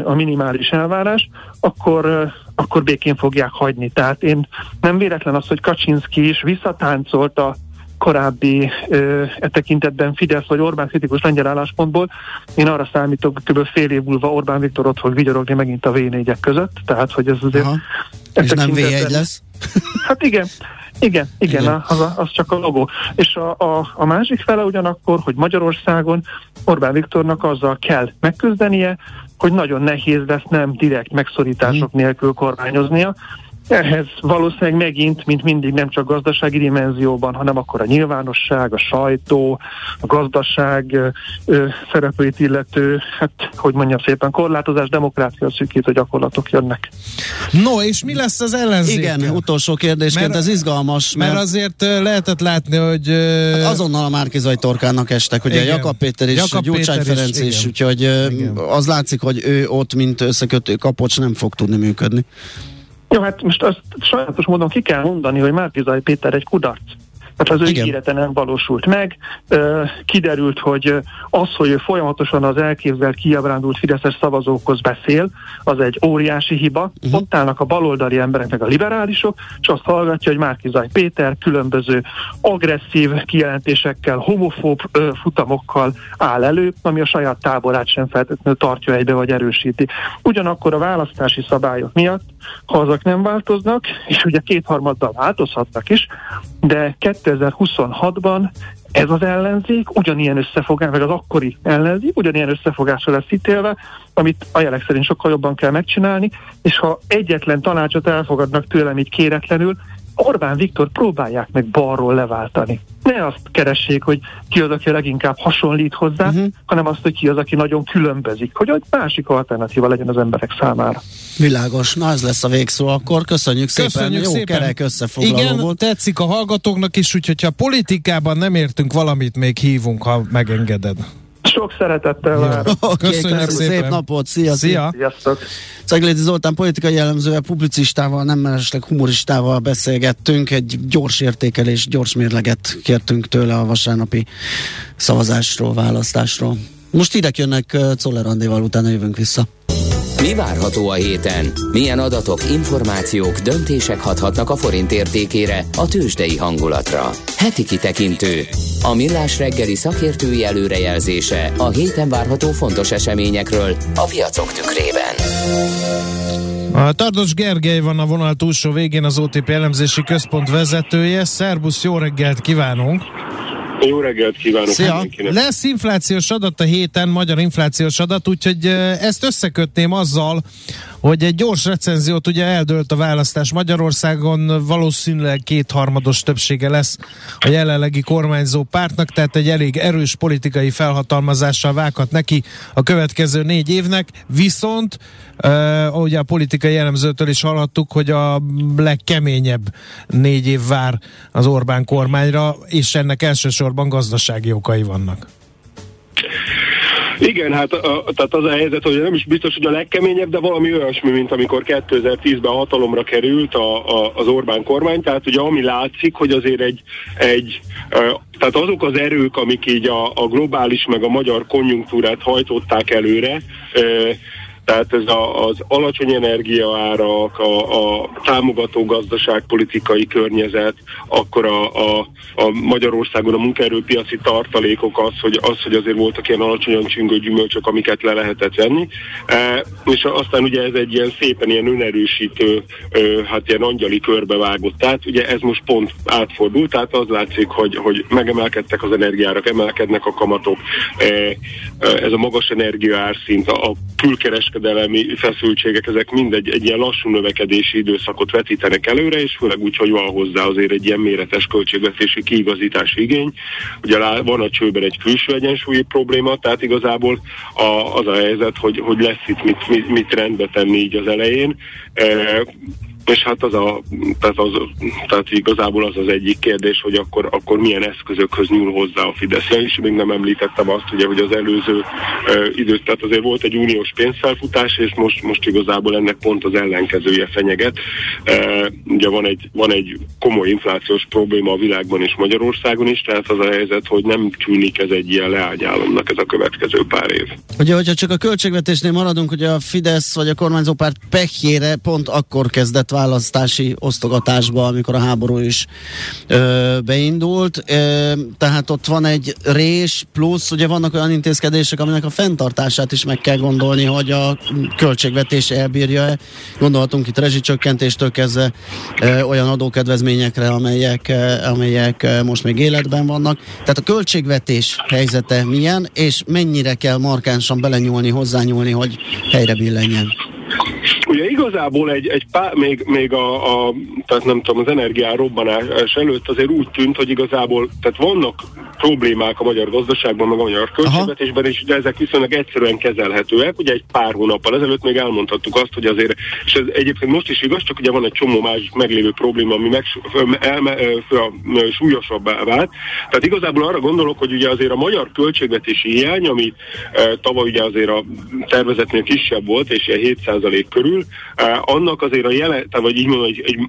a minimális elvárás, akkor, akkor békén fogják hagyni. Tehát én nem véletlen az, hogy Kaczynski is visszatáncolt a korábbi ö, e tekintetben Fidesz vagy Orbán kritikus lengyel álláspontból. Én arra számítok, kb. fél év múlva Orbán Viktor ott fog vigyorogni megint a V4-ek között, tehát hogy ez azért... Aha. És nem V1 lesz? Hát igen, igen, igen, igen. Az, az csak a logó. És a, a, a másik fele ugyanakkor, hogy Magyarországon Orbán Viktornak azzal kell megküzdenie, hogy nagyon nehéz lesz nem direkt megszorítások hmm. nélkül kormányoznia, ehhez valószínűleg megint, mint mindig, nem csak gazdasági dimenzióban, hanem akkor a nyilvánosság, a sajtó, a gazdaság ö, szereplőit illető, hát, hogy mondjam szépen, korlátozás, demokrácia szűkítő gyakorlatok jönnek. No, és mi lesz az ellenzék? Igen, utolsó kérdésként, mert, ez izgalmas. Mert, mert azért lehetett látni, hogy... Hát azonnal a Márkizaj torkának estek, ugye igen. Jakab Péter és Jakab Gyurcsány Ferenc is, úgyhogy igen. az látszik, hogy ő ott, mint összekötő kapocs nem fog tudni működni. Jó, hát most azt sajátos módon ki kell mondani, hogy Márkizaj Péter egy kudarc. Tehát az ő ígérete nem valósult meg. Kiderült, hogy az, hogy ő folyamatosan az elképzelt, kiabrándult Fideszes szavazókhoz beszél, az egy óriási hiba. Uh-huh. Ott állnak a baloldali emberek, meg a liberálisok, és azt hallgatja, hogy Márkizaj Péter különböző agresszív kijelentésekkel, homofób ö, futamokkal áll elő, ami a saját táborát sem feltétlenül tartja egybe, vagy erősíti. Ugyanakkor a választási szabályok miatt, ha azok nem változnak, és ugye kétharmaddal változhatnak is, de 2026-ban ez az ellenzék ugyanilyen összefogás, vagy az akkori ellenzék ugyanilyen összefogásra lesz ítélve, amit a jelek szerint sokkal jobban kell megcsinálni, és ha egyetlen tanácsot elfogadnak tőlem így kéretlenül, Orbán Viktor próbálják meg balról leváltani. Ne azt keressék, hogy ki az, aki leginkább hasonlít hozzá, uh-huh. hanem azt, hogy ki az, aki nagyon különbözik, hogy egy másik alternatíva legyen az emberek számára. Világos, na ez lesz a végszó akkor. Köszönjük, Köszönjük szépen, jó szépen. kerek összefoglaló Igen, volt. tetszik a hallgatóknak is, úgyhogy ha politikában nem értünk valamit, még hívunk, ha megengeded. Sok szeretettel várom. Okay, köszönjük, szépen. Szép napot, szia! Szia! Sziasztok! Szeglédi Zoltán politikai jellemzővel, publicistával, nem mellesleg humoristával beszélgettünk, egy gyors értékelés, gyors mérleget kértünk tőle a vasárnapi szavazásról, választásról. Most hírek jönnek Czoller Andéval, utána jövünk vissza. Mi várható a héten? Milyen adatok, információk, döntések hathatnak a forint értékére, a tőzsdei hangulatra? Heti kitekintő. A millás reggeli szakértői előrejelzése a héten várható fontos eseményekről a piacok tükrében. A Tardos Gergely van a vonal túlsó végén az OTP elemzési központ vezetője. Szerbusz, jó reggelt kívánunk! Jó reggelt kívánok Szia. mindenkinek. Lesz inflációs adat a héten, magyar inflációs adat, úgyhogy ezt összekötném azzal, hogy egy gyors recenziót ugye eldőlt a választás Magyarországon, valószínűleg kétharmados többsége lesz a jelenlegi kormányzó pártnak, tehát egy elég erős politikai felhatalmazással vághat neki a következő négy évnek, viszont uh, ugye a politikai jellemzőtől is hallhattuk, hogy a legkeményebb négy év vár az Orbán kormányra, és ennek elsősorban gazdasági okai vannak. Igen, hát a, tehát az a helyzet, hogy nem is biztos, hogy a legkeményebb, de valami olyasmi, mint amikor 2010-ben hatalomra került a, a, az Orbán kormány, tehát ugye ami látszik, hogy azért egy, egy tehát azok az erők, amik így a, a globális meg a magyar konjunktúrát hajtották előre, Tehát ez a, az alacsony energiaárak, a, a támogató gazdaságpolitikai környezet, akkor a, a, a Magyarországon a munkaerőpiaci tartalékok az hogy, az, hogy azért voltak ilyen alacsonyan csüngő gyümölcsök, amiket le lehetett venni. E, és aztán ugye ez egy ilyen szépen ilyen önerősítő, e, hát ilyen angyali körbe vágott. Tehát ugye ez most pont átfordult, tehát az látszik, hogy, hogy megemelkedtek az energiárak, emelkednek a kamatok, e, ez a magas energiaárszint, a külkereskedelmi feszültségek, ezek mind egy, egy ilyen lassú növekedési időszakot vetítenek előre, és főleg úgy, hogy van hozzá azért egy ilyen méretes költségvetési kiigazítási igény. Ugye van a csőben egy külső egyensúlyi probléma, tehát igazából a, az a helyzet, hogy, hogy lesz itt mit, mit, mit rendbe tenni így az elején. E, és hát az a, tehát, az, tehát igazából az az egyik kérdés, hogy akkor, akkor milyen eszközökhöz nyúl hozzá a Fidesz. Én is még nem említettem azt, ugye, hogy az előző uh, időt, tehát azért volt egy uniós pénzfelfutás, és most, most igazából ennek pont az ellenkezője fenyeget. Uh, ugye van egy, van egy komoly inflációs probléma a világban és Magyarországon is, tehát az a helyzet, hogy nem tűnik ez egy ilyen leágyálomnak ez a következő pár év. Ugye, hogyha csak a költségvetésnél maradunk, hogy a Fidesz vagy a kormányzópárt pehjére pont akkor kezdett választási osztogatásba, amikor a háború is ö, beindult. Ö, tehát ott van egy rés, plusz ugye vannak olyan intézkedések, aminek a fenntartását is meg kell gondolni, hogy a költségvetés elbírja-e. Gondolhatunk itt rezsicsökkentéstől kezdve ö, olyan adókedvezményekre, amelyek, amelyek most még életben vannak. Tehát a költségvetés helyzete milyen, és mennyire kell markánsan belenyúlni, hozzányúlni, hogy helyre billenjen. Ugye igazából egy, egy pár, még, még a, a, tehát nem tudom, az energiá robbanás előtt azért úgy tűnt, hogy igazából, tehát vannak problémák a magyar gazdaságban, meg a magyar költségvetésben és de ezek viszonylag egyszerűen kezelhetőek. Ugye egy pár hónappal ezelőtt még elmondhattuk azt, hogy azért, és ez egyébként most is igaz, csak ugye van egy csomó más meglévő probléma, ami meg, elme, súlyosabbá vált. Tehát igazából arra gondolok, hogy ugye azért a magyar költségvetési hiány, ami tavaly ugye azért a tervezetnél kisebb volt, és 700 százalék körül. Annak azért a jele, tehát vagy így mondom, egy, egy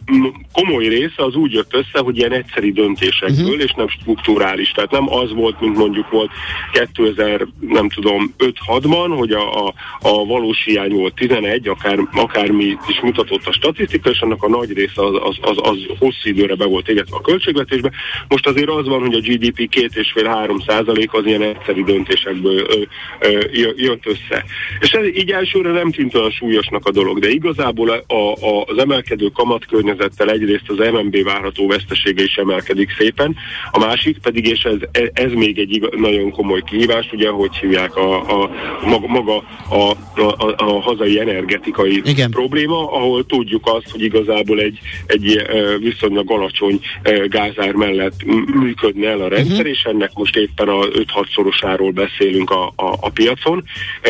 komoly része az úgy jött össze, hogy ilyen egyszeri döntésekből, uh-huh. és nem strukturális. Tehát nem az volt, mint mondjuk volt 2000, nem tudom, 5-6-ban, hogy a, a, a valós hiány volt 11, akár, akármi is mutatott a statisztika, és annak a nagy része az, az, az, az hosszú időre be volt égetve a költségvetésbe. Most azért az van, hogy a GDP 2,5-3 százalék az ilyen egyszeri döntésekből ö, ö, jött össze. És ez így elsőre nem tűnt olyan súlyos súlyosnak a dolog, de igazából a, a, az emelkedő kamatkörnyezettel egyrészt az MNB várható vesztesége is emelkedik szépen, a másik pedig, és ez, ez még egy nagyon komoly kihívás, ugye, hogy hívják a, a maga, maga a, a, a hazai energetikai Igen. probléma, ahol tudjuk azt, hogy igazából egy, egy viszonylag alacsony gázár mellett működne el a rendszer, uh-huh. és ennek most éppen a 5-6 szorosáról beszélünk a, a, a piacon,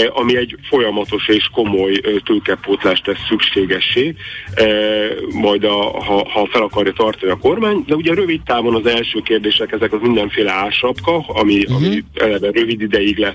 ami egy folyamatos és komoly tőkepótlást tesz szükségessé, majd a, ha, ha fel akarja tartani a kormány, de ugye rövid távon az első kérdések, ezek az mindenféle ásapka, ami, uh-huh. ami eleve rövid ideig lesz,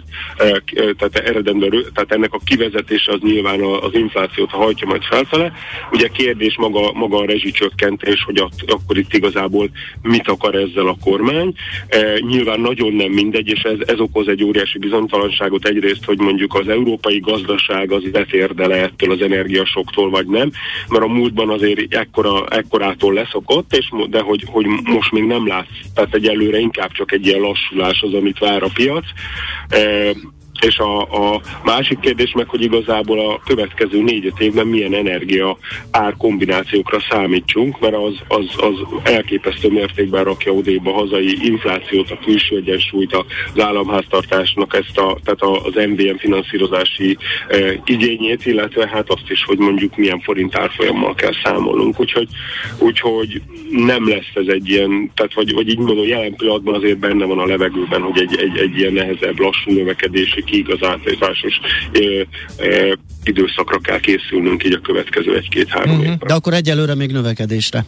tehát eredendő, tehát ennek a kivezetése az nyilván az inflációt hajtja majd felfele. Ugye kérdés maga, maga a rezsicsökkentés, hogy at, akkor itt igazából mit akar ezzel a kormány. E, nyilván nagyon nem mindegy, és ez, ez okoz egy óriási bizonytalanságot egyrészt, hogy mondjuk az európai gazdaság az betérdele ettől az energiasoktól, vagy nem, mert a múltban azért ekkora, ekkorától leszokott, és, de hogy, hogy most még nem látsz. Tehát egyelőre inkább csak egy ilyen lassulás az, amit vár a piac. És a, a másik kérdés meg, hogy igazából a következő négy-öt évben milyen energia ár kombinációkra számítsunk, mert az, az, az elképesztő mértékben rakja odébb a hazai inflációt, a külső egyensúlyt, az államháztartásnak ezt a, tehát az MVM finanszírozási e, igényét, illetve hát azt is, hogy mondjuk milyen forint árfolyammal kell számolnunk. Úgyhogy, úgyhogy nem lesz ez egy ilyen, tehát vagy, vagy így mondom, jelen pillanatban azért benne van a levegőben, hogy egy, egy, egy ilyen nehezebb, lassú növekedési kiigazításos időszakra kell készülnünk így a következő egy-két-három uh-huh. évben. De akkor egyelőre még növekedésre.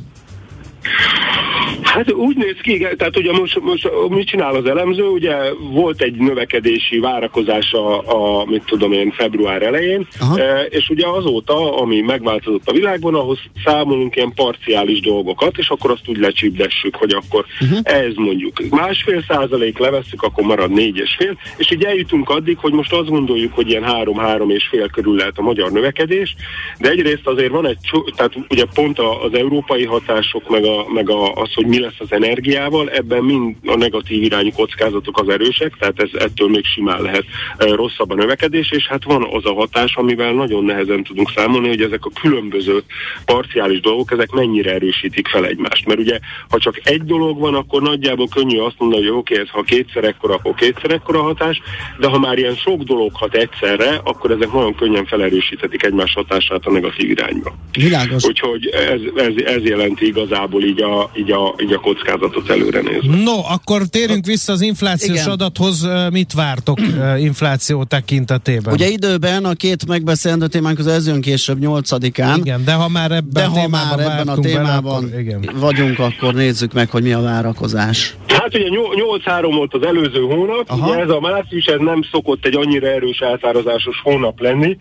Hát úgy néz ki, igen, tehát ugye most, most mit csinál az elemző, ugye volt egy növekedési várakozás a, a mit tudom én, február elején, Aha. e, és ugye azóta, ami megváltozott a világban, ahhoz számolunk ilyen parciális dolgokat, és akkor azt úgy lecsípdessük, hogy akkor uh-huh. ez mondjuk másfél százalék levesszük, akkor marad négy és fél, és így eljutunk addig, hogy most azt gondoljuk, hogy ilyen három-három és fél körül lehet a magyar növekedés, de egyrészt azért van egy, tehát ugye pont az európai hatások, meg, a, meg a, az, hogy mi lesz az energiával, ebben mind a negatív irányú kockázatok az erősek, tehát ez ettől még simán lehet rosszabb a növekedés, és hát van az a hatás, amivel nagyon nehezen tudunk számolni, hogy ezek a különböző parciális dolgok, ezek mennyire erősítik fel egymást. Mert ugye, ha csak egy dolog van, akkor nagyjából könnyű azt mondani, hogy oké, ez ha kétszer ekkora, akkor kétszer ekkora hatás, de ha már ilyen sok dolog hat egyszerre, akkor ezek nagyon könnyen felerősíthetik egymás hatását a negatív irányba. Világos. Úgyhogy ez, ez, ez jelenti igazából így a, így, a, így a kockázatot előre nézve. No, akkor térjünk vissza az inflációs Igen. adathoz. Mit vártok infláció tekintetében? Ugye időben a két megbeszélendő témánk az ez jön később 8-án. Igen, de ha már ebben De a ha témában már ebben a bele, témában akkor igen. vagyunk, akkor nézzük meg, hogy mi a várakozás. Hát ugye nyol- 8-3 volt az előző hónap, Aha. ugye ez a március, ez nem szokott egy annyira erős átárazásos hónap lenni,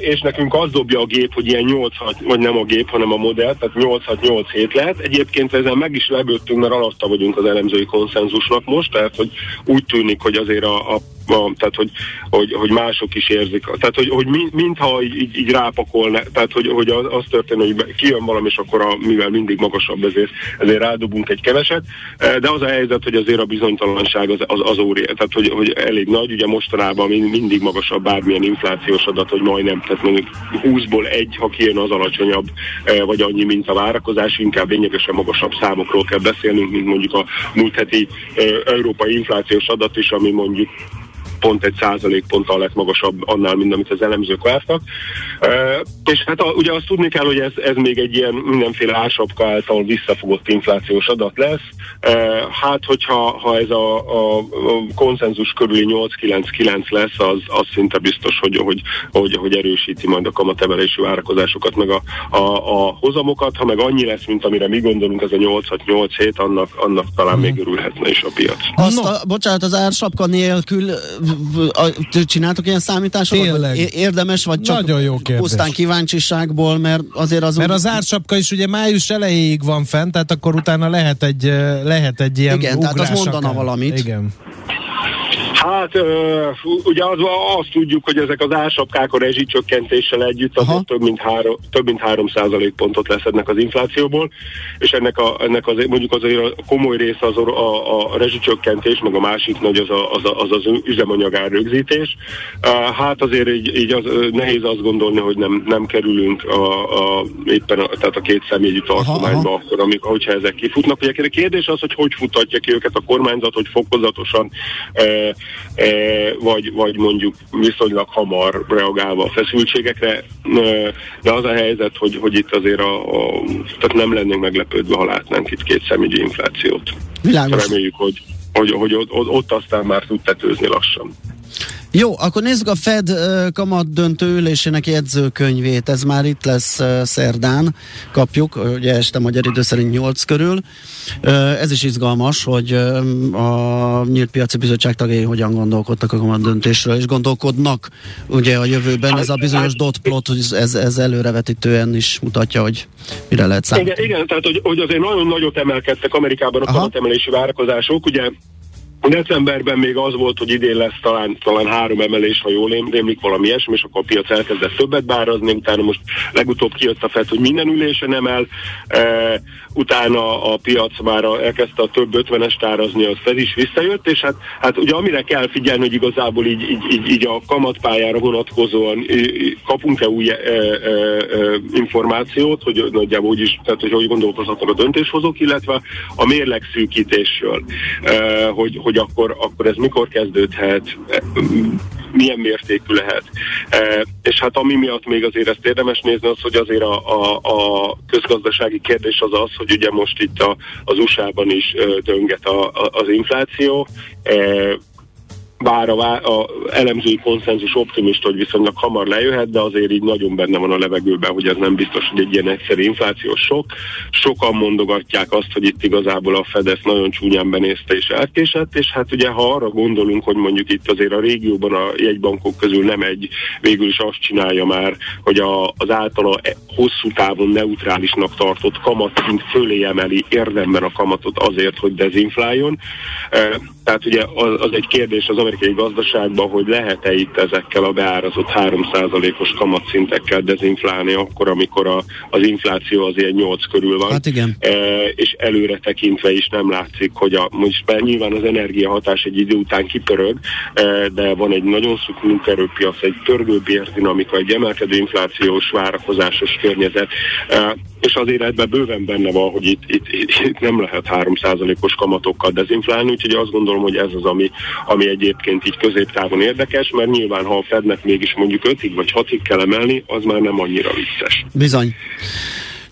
és nekünk az dobja a gép, hogy ilyen 8 vagy nem a gép, hanem a modell, tehát 8-8 hét lehet. Egyébként ezen meg is lepődtünk, mert alatta vagyunk az elemzői konszenzusnak most, tehát hogy úgy tűnik, hogy azért a, a a, tehát hogy, hogy, hogy mások is érzik. Tehát, hogy, hogy mi- mintha így, így, rápakolna, tehát hogy, hogy az, az hogy kijön valami, és akkor a, mivel mindig magasabb, ezért, ezért rádobunk egy keveset. De az a helyzet, hogy azért a bizonytalanság az, az, az óriás, tehát hogy, hogy elég nagy, ugye mostanában mind- mindig magasabb bármilyen inflációs adat, hogy majdnem, tehát mondjuk 20-ból egy, ha kijön az alacsonyabb, eh, vagy annyi, mint a várakozás, inkább lényegesen magasabb számokról kell beszélnünk, mint mondjuk a múlt heti eh, európai inflációs adat is, ami mondjuk pont egy százalékponttal lett magasabb annál, mint amit az elemzők vártak. És hát a, ugye azt tudni kell, hogy ez, ez még egy ilyen mindenféle ársapka által visszafogott inflációs adat lesz. Hát, hogyha ha ez a, a, a konszenzus körüli 8-9-9 lesz, az, az szinte biztos, hogy, hogy, hogy, hogy erősíti majd a kamatemelési várakozásokat, meg a, a, a hozamokat. Ha meg annyi lesz, mint amire mi gondolunk, ez a 8-8 hét, annak, annak talán még örülhetne is a piac. Azt No. a, bocsánat, az ársapka nélkül csináltok ilyen számításokat? Tényleg. Érdemes, vagy csak Nagyon jó kérdés. pusztán kíváncsiságból, mert azért az Mert az ársapka is ugye május elejéig van fent, tehát akkor utána lehet egy, lehet egy ilyen Igen, tehát az mondana akár. valamit. Igen. Hát ö, ugye az, azt tudjuk, hogy ezek az ársapkák a rezsicsökkentéssel együtt azért több mint, három, több mint 3 pontot leszednek az inflációból, és ennek, a, ennek azért, mondjuk azért a komoly része az a, a, a rezsicsökkentés, meg a másik nagy az a, az, a, az, az üzemanyagár rögzítés. Hát azért így, így az, nehéz azt gondolni, hogy nem, nem kerülünk a, a, éppen a, tehát a két személyegyű tartományba, akkor, amikor, hogyha ezek kifutnak. Ugye a kérdés az, hogy hogy futatja ki őket a kormányzat, hogy fokozatosan e, vagy, vagy mondjuk viszonylag hamar reagálva a feszültségekre, e, de az a helyzet, hogy, hogy itt azért a, a, tehát nem lennénk meglepődve, ha látnánk itt két személyi inflációt. Világos. Reméljük, hogy, hogy, hogy ott, ott, aztán már tud tetőzni lassan. Jó, akkor nézzük a Fed kamat döntő ülésének jegyzőkönyvét. Ez már itt lesz szerdán, kapjuk, ugye este magyar idő szerint 8 körül. Ez is izgalmas, hogy a Nyílt Piaci Bizottság tagjai hogyan gondolkodtak a kamat döntésről, és gondolkodnak ugye a jövőben. Ez a bizonyos dot plot, ez, ez előrevetítően is mutatja, hogy mire lehet számítani. Igen, igen tehát hogy, hogy azért nagyon nagyot emelkedtek Amerikában a kamatemelési várakozások, ugye Decemberben még az volt, hogy idén lesz talán, talán három emelés, ha jól rém- rémlik valami ilyesmi, és akkor a piac elkezdett többet bárazni, utána most legutóbb kijött a FED, hogy minden ülésen emel, e, utána a piac már elkezdte a több ötvenes tárazni, az FED is visszajött, és hát, hát ugye amire kell figyelni, hogy igazából így, így, így, így a kamatpályára vonatkozóan kapunk-e új e, e, e, információt, hogy nagyjából úgy is, tehát hogy hogy gondolkozhatnak a döntéshozók, illetve a mérleg szűkítésről, e, hogy, hogy akkor, akkor ez mikor kezdődhet, e, milyen mértékű lehet. E, és hát ami miatt még azért ezt érdemes nézni, az, hogy azért a, a, a közgazdasági kérdés az az, hogy ugye most itt a, az USA-ban is e, dönget a, a, az infláció, e, bár a, a elemzői konszenzus optimista, hogy viszonylag hamar lejöhet, de azért így nagyon benne van a levegőben, hogy ez nem biztos, hogy egy ilyen egyszerű inflációs sok. Sokan mondogatják azt, hogy itt igazából a Fed ezt nagyon csúnyán benézte és elkésett, és hát ugye ha arra gondolunk, hogy mondjuk itt azért a régióban a jegybankok közül nem egy végül is azt csinálja már, hogy a, az általa e- hosszú távon neutrálisnak tartott kamatszint fölé emeli érdemben a kamatot azért, hogy dezinfláljon. Tehát ugye az, az egy kérdés az amerikai gazdaságban, hogy lehet-e itt ezekkel a beárazott 3%-os kamatszintekkel dezinflálni akkor, amikor a, az infláció az ilyen 8 körül van. Hát igen. E, és előre tekintve is nem látszik, hogy a, most be- nyilván az energiahatás egy idő után kipörög, e, de van egy nagyon szűk munkaerőpiac, egy pörgő bérdinamika, egy emelkedő inflációs várakozásos környezet, e, és azért ebben bőven benne van, hogy itt, itt, itt, itt nem lehet 3%-os kamatokkal dezinflálni, úgyhogy azt gondolom, hogy ez az, ami, ami egyébként így középtávon érdekes, mert nyilván, ha a Fednek mégis mondjuk 5-ig vagy 6-ig kell emelni, az már nem annyira vicces. Bizony.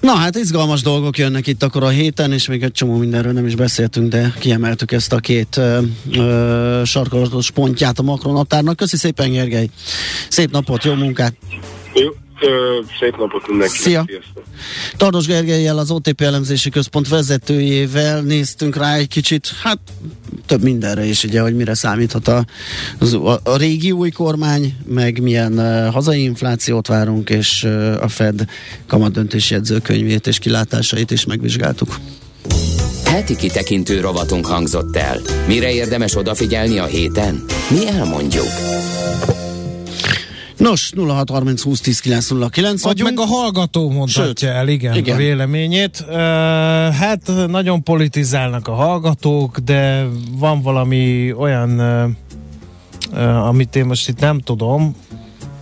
Na hát izgalmas dolgok jönnek itt akkor a héten, és még egy csomó mindenről nem is beszéltünk, de kiemeltük ezt a két ö, ö, sarkalatos pontját a makronaptárnak. Köszi szépen, Gergely! Szép napot, jó munkát! Jó, szép napot mindenkinek! Szia. Sziasztok. Tardos Gergelyel, az OTP elemzési központ vezetőjével néztünk rá egy kicsit, hát több mindenre is, ugye, hogy mire számíthat a, a, a régi új kormány, meg milyen uh, hazai inflációt várunk, és uh, a Fed kamadöntési jegyzőkönyvét és kilátásait is megvizsgáltuk. Heti kitekintő rovatunk hangzott el. Mire érdemes odafigyelni a héten? Mi elmondjuk. Nos, 0630 20 10 909 Vagy meg a hallgató mondhatja Sőt, el, igen, igen. igen, a véleményét. Uh, hát nagyon politizálnak a hallgatók, de van valami olyan, uh, uh, amit én most itt nem tudom,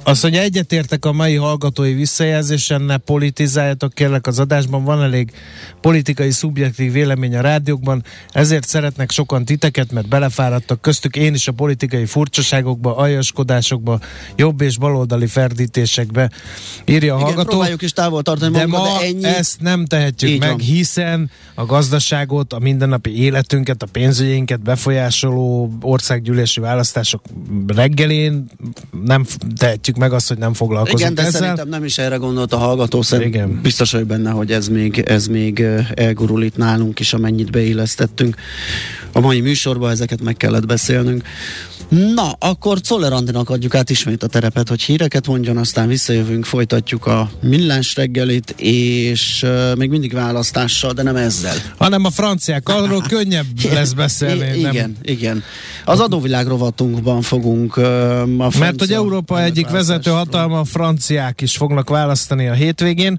az, hogy egyetértek a mai hallgatói visszajelzésen, ne politizáljatok kérlek az adásban, van elég politikai szubjektív vélemény a rádiókban, ezért szeretnek sokan titeket, mert belefáradtak köztük én is a politikai furcsaságokba, aljaskodásokba, jobb és baloldali ferdítésekbe, írja a Igen, hallgató. próbáljuk is távol tartani De magunkat, ma de ennyi. ezt nem tehetjük Így meg, van. hiszen a gazdaságot, a mindennapi életünket, a pénzügyeinket befolyásoló országgyűlési választások reggelén nem f- tehetjük meg azt, hogy nem foglalkozunk Igen, de ezzel. szerintem nem is erre gondolt a hallgató, szerintem Igen. biztos vagyok benne, hogy ez még, ez még elgurul itt nálunk is, amennyit beillesztettünk. A mai műsorban ezeket meg kellett beszélnünk. Na, akkor Czoller Andinak adjuk át ismét a terepet, hogy híreket mondjon, aztán visszajövünk, folytatjuk a millás reggelit, és uh, még mindig választással, de nem ezzel. Hanem a franciák, arról könnyebb lesz beszélni. I- nem? igen, igen. Az adóvilág rovatunkban fogunk uh, a Mert hogy Európa egyik vezető hatalma, a franciák is fognak választani a hétvégén,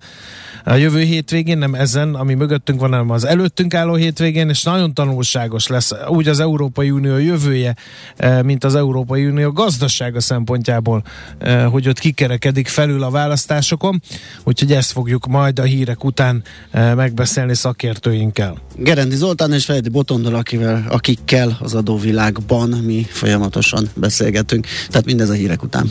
a jövő hétvégén, nem ezen, ami mögöttünk van, hanem az előttünk álló hétvégén, és nagyon tanulságos lesz úgy az Európai Unió jövője, eh, mint az Európai Unió gazdasága szempontjából, eh, hogy ott kikerekedik felül a választásokon, úgyhogy ezt fogjuk majd a hírek után eh, megbeszélni szakértőinkkel. Gerendi Zoltán és Fejdi Botondol, akivel, akikkel az adóvilágban mi folyamatosan beszélgetünk. Tehát mindez a hírek után.